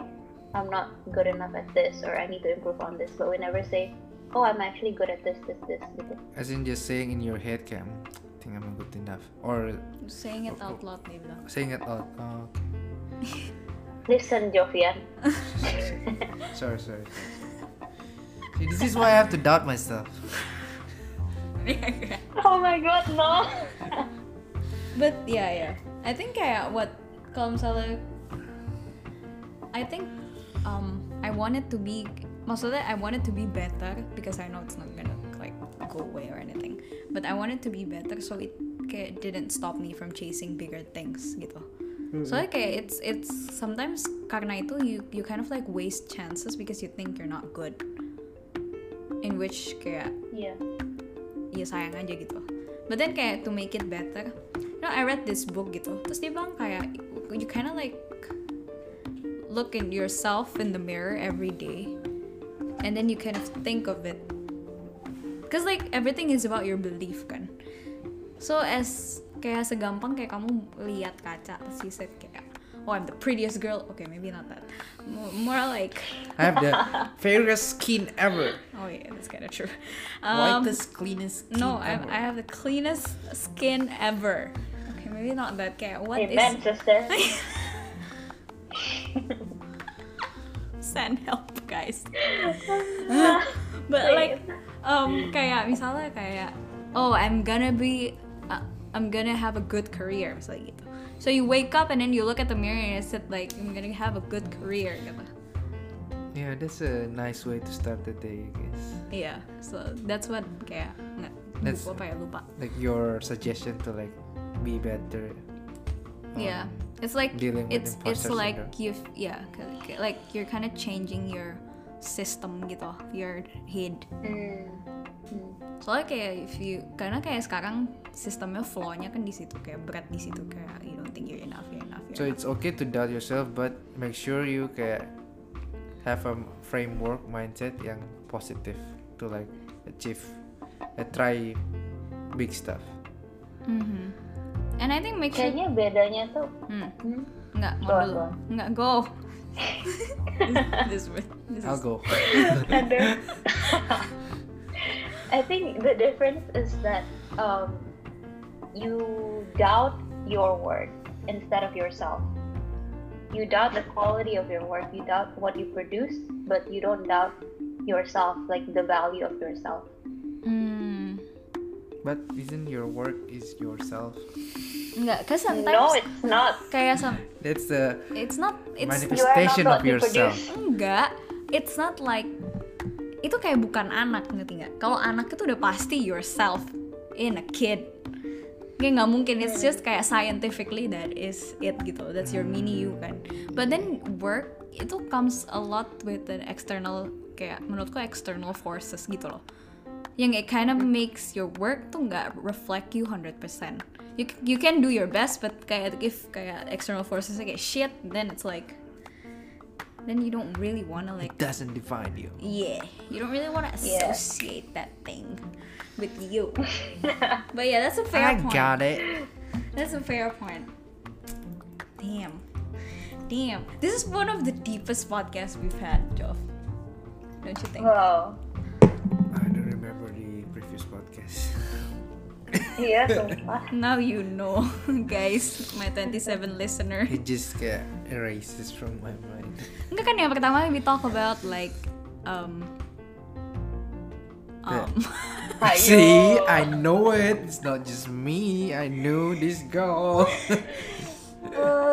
"I'm not good enough at this," or "I need to improve on this," but we never say, oh I'm actually good at this, this, this, gitu. As in just saying in your head kayak, "Hmm, I think I'm good enough. Or saying it out loud nih bilang saying it out. Oh, okay. Listen, Jovian. sorry, sorry, sorry. See, this is why I have to doubt myself. Oh my god, no. But yeah, yeah. I think kayak what kalau misalnya I think um I wanted to be maksudnya I wanted to be better because I know it's not gonna like go away or anything. But I wanted to be better so it kayak didn't stop me from chasing bigger things gitu. Soalnya mm-hmm. kayak it's it's sometimes karena itu you you kind of like waste chances because you think you're not good. In which kayak Yeah. ya sayang aja gitu but then kayak to make it better you know I read this book gitu terus dia bilang kayak you kind of like look in yourself in the mirror every day and then you kind of think of it cause like everything is about your belief kan so as kayak segampang kayak kamu lihat kaca terus you said kayak oh I'm the prettiest girl okay maybe not that more, more like I have the fairest skin ever. oh yeah that's kind of true um, Whitest, cleanest skin No, I, ever. I have the cleanest skin ever. Okay, maybe not that. Okay, what is Amen, sister. send help, guys? But like, um, kayak misalnya kayak, oh, I'm gonna be, uh, I'm gonna have a good career, misalnya gitu. So you wake up and then you look at the mirror and it said like, I'm gonna have a good career, gitu. Yeah, that's a nice way to start the day, I guess. Yeah, so that's what kayak nggak That's- lupa apa ya lupa. Like your suggestion to like be better. um, Yeah, it's like dealing with it's it's imposter like syndrome. you've yeah, k- k- like you're kind of changing your system gitu, your head. Hmm. Hmm. Soalnya kayak if you karena kayak sekarang sistemnya flow-nya kan di situ kayak berat di situ kayak you don't think you're enough, you're enough. You're So enough. it's okay to doubt yourself, but make sure you kayak have a framework mindset yang positive to like achieve, uh, try big stuff. Mhm. And I think make sure Kayaknya bedanya tuh, hmm, hmm, nggak Go mau dulu nggak go. This, this, this I'll is- go. Ada. I think the difference is that um, you doubt your work instead of yourself. You doubt the quality of your work. You doubt what you produce, but you don't doubt yourself, like the value of yourself. Hmm. But isn't your work is yourself? Nggak, cause sometimes No, it's not. kayak some, That's the it's not, it's manifestation You of are not you yourself. produce. Enggak, it's not like itu kayak bukan anak ngerti nggak? Kalau anak itu udah pasti yourself in a kid. Kayak nggak mungkin, it's just kayak scientifically that is it gitu. That's your mini you kan. But then work itu comes a lot with an external kayak menurutku external forces gitu loh. Yang it kind of makes your work tuh nggak reflect you 100%. You, you can do your best, but kayak if kayak external forces kayak shit, then it's like then you don't really wanna like It doesn't define you. yeah you don't really wanna Yeah. associate that thing with you but yeah that's a fair point. I point got it. that's a fair point damn damn this is one of the deepest podcasts we've had Joff don't you think Wow. Iya, sumpah. now you know guys my 27 listener It just kayak erases from my mind. enggak kan yang pertama we talk about like um um. See, I know it. It's not just me. I knew this girl.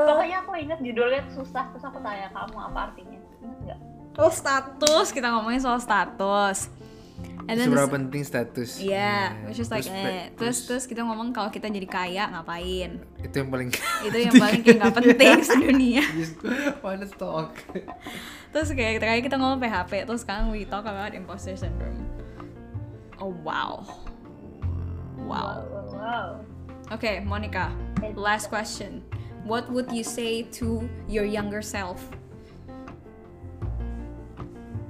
Pokoknya aku ingat judulnya susah, terus aku tanya kamu apa artinya. Ingat nggak? oh status kita ngomongin soal status and then Seberapa this- penting status? Yeah, Yeah. which is like Terus, eh. Terus terus kita ngomong kalau kita jadi kaya ngapain? itu yang paling Itu yang paling kayak nggak penting sedunia. Just wanna talk. Terus kayak terakhir kita ngomong PHP, terus sekarang we talk about imposter syndrome. Oh wow. Wow. Wow. wow. Okay, Monica. Last question. What would you say to your younger self?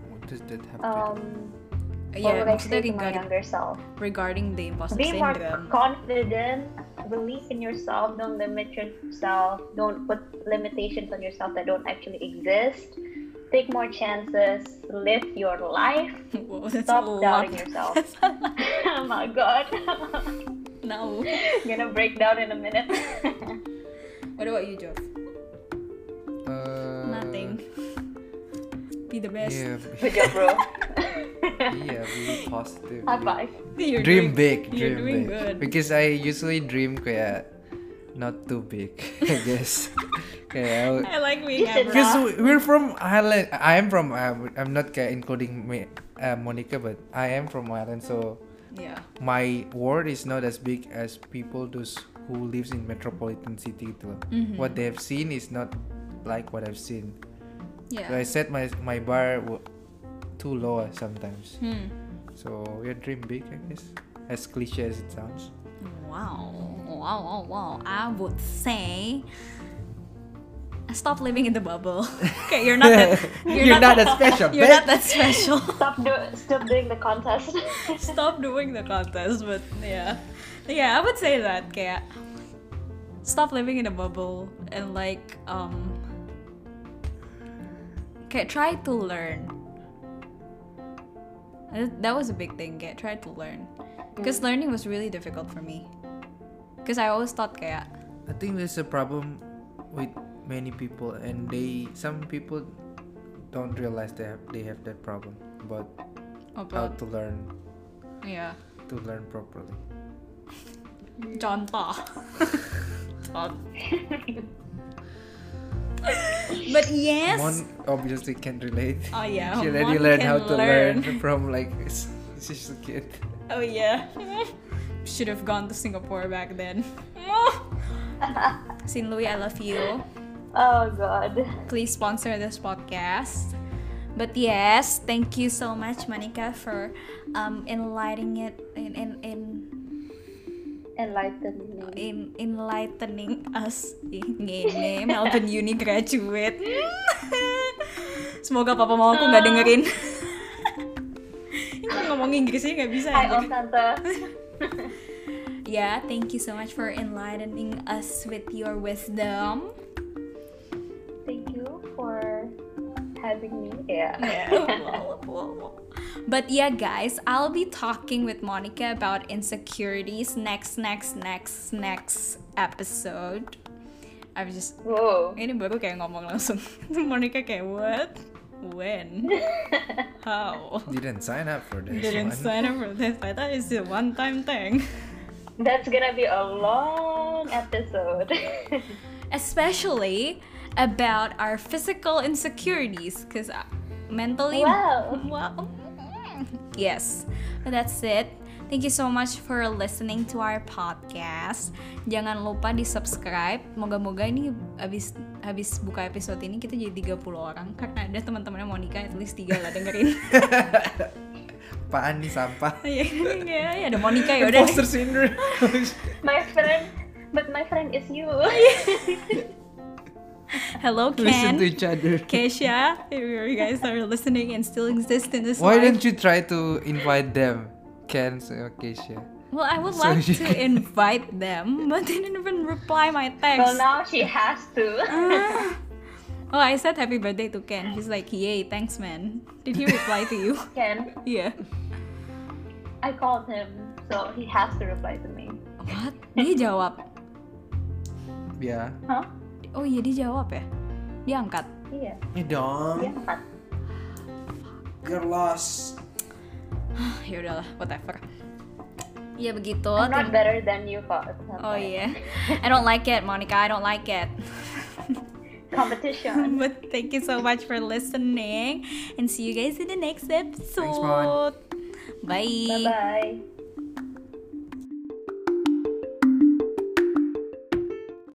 What does that have to Um, what yeah, would I maksudnya say to my regarding, younger self? regarding the imposter Be more confident. Believe in yourself. Don't limit yourself. Don't put limitations on yourself that don't actually exist. take more chances, live your life. Whoa, that's Stop a lot. doubting yourself. oh my god. No. I'm Gonna break down in a minute. What about you, Joe? Uh, Nothing. Be the best. Yeah, Good job, bro. yeah, be positive. High be- five. You're dream doing- big, You're dream doing big. good. Because I usually dream kayak not too big, I guess. kayak I like being Decent because we're from Ireland. I am from. Uh, I'm not including me, uh, Monica, but I am from Ireland. So Yeah. my world is not as big as people those who lives in metropolitan city gitu loh. Mhm. What they have seen is not like what I've seen. Yeah. So I set my my bar w- too low uh, sometimes. Hmm. So yeah, dream big, I guess. As cliche as it sounds. Wow. Wow, wow, wow. I would say stop living in the bubble. okay, you're not that you're, You're not that special, You're bitch. not that special. Stop do stop doing the contest. stop doing the contest, but yeah. Yeah, I would say that kayak stop living in a bubble and like um kayak try to learn. Uh, That was a big thing, get try to learn. Because learning was really difficult for me. Because I always thought kayak I think there's a problem with many people, and they some people don't realize they have they have that problem, but how to learn yeah. to learn properly. Contoh. Contoh. but yes. one obviously can relate. oh yeah. she already learned how to learn from like she's a kid. Oh yeah. Should have gone to Singapore back then. Sin Louis, I love you. oh god. Please sponsor this podcast. But yes, thank you so much, Monica, for um enlightening it in in in Enlighten me. in enlightening us ngene Melbourne Uni graduate. Semoga papa mau aku nggak dengerin. Ini ngomong Inggrisnya nggak bisa. Hi, anjir. Om Tante. Yeah, thank you so much for enlightening us with your wisdom. Thank you for having me. Yeah. But yeah, guys, I'll be talking with Monica about insecurities next, next, next, next episode. I was just Whoa. ini baru kayak ngomong langsung. Monica kayak what? When? How? You didn't sign up for this You Didn't one. sign up for this. I thought it's a one-time thing. That's gonna be a long episode. especially about our physical insecurities because uh, mentally Wow. well yes. But that's it. Thank you so much for listening to our podcast. Jangan lupa di subscribe moga-moga ini habis habis buka episode ini kita jadi 30 orang. Karena ada teman-temannya Monica at least tiga lah dengerin. Apaan nih sampah? ya, ya, ya ada Monica ya udah. Imposter syndrome. my friend, but my friend is you. Hello Listen Ken to each other. Keisha if you guys are listening and still exist in this Why life don't you try to invite them? Ken, so Keisha. Well, I would So like to can- invite them, but they didn't even reply my text. well, now she has to. oh, I said happy birthday to Ken. He's like, yay, thanks, man. Did he reply to you? Ken, yeah. I called him, so he has to reply to me. What? Dia jawab. Yeah. Huh? Oh iya, dia jawab ya? Dia angkat. Iya, Ya dong. dia angkat. You're lost. ya udahlah, whatever. Ya begitu. I'm not better than you, kok. Oh iya. I don't like it, Monica. I don't like it. Competition. but thank you so much for listening and see you guys in the next episode. Mon. Bye. Bye bye.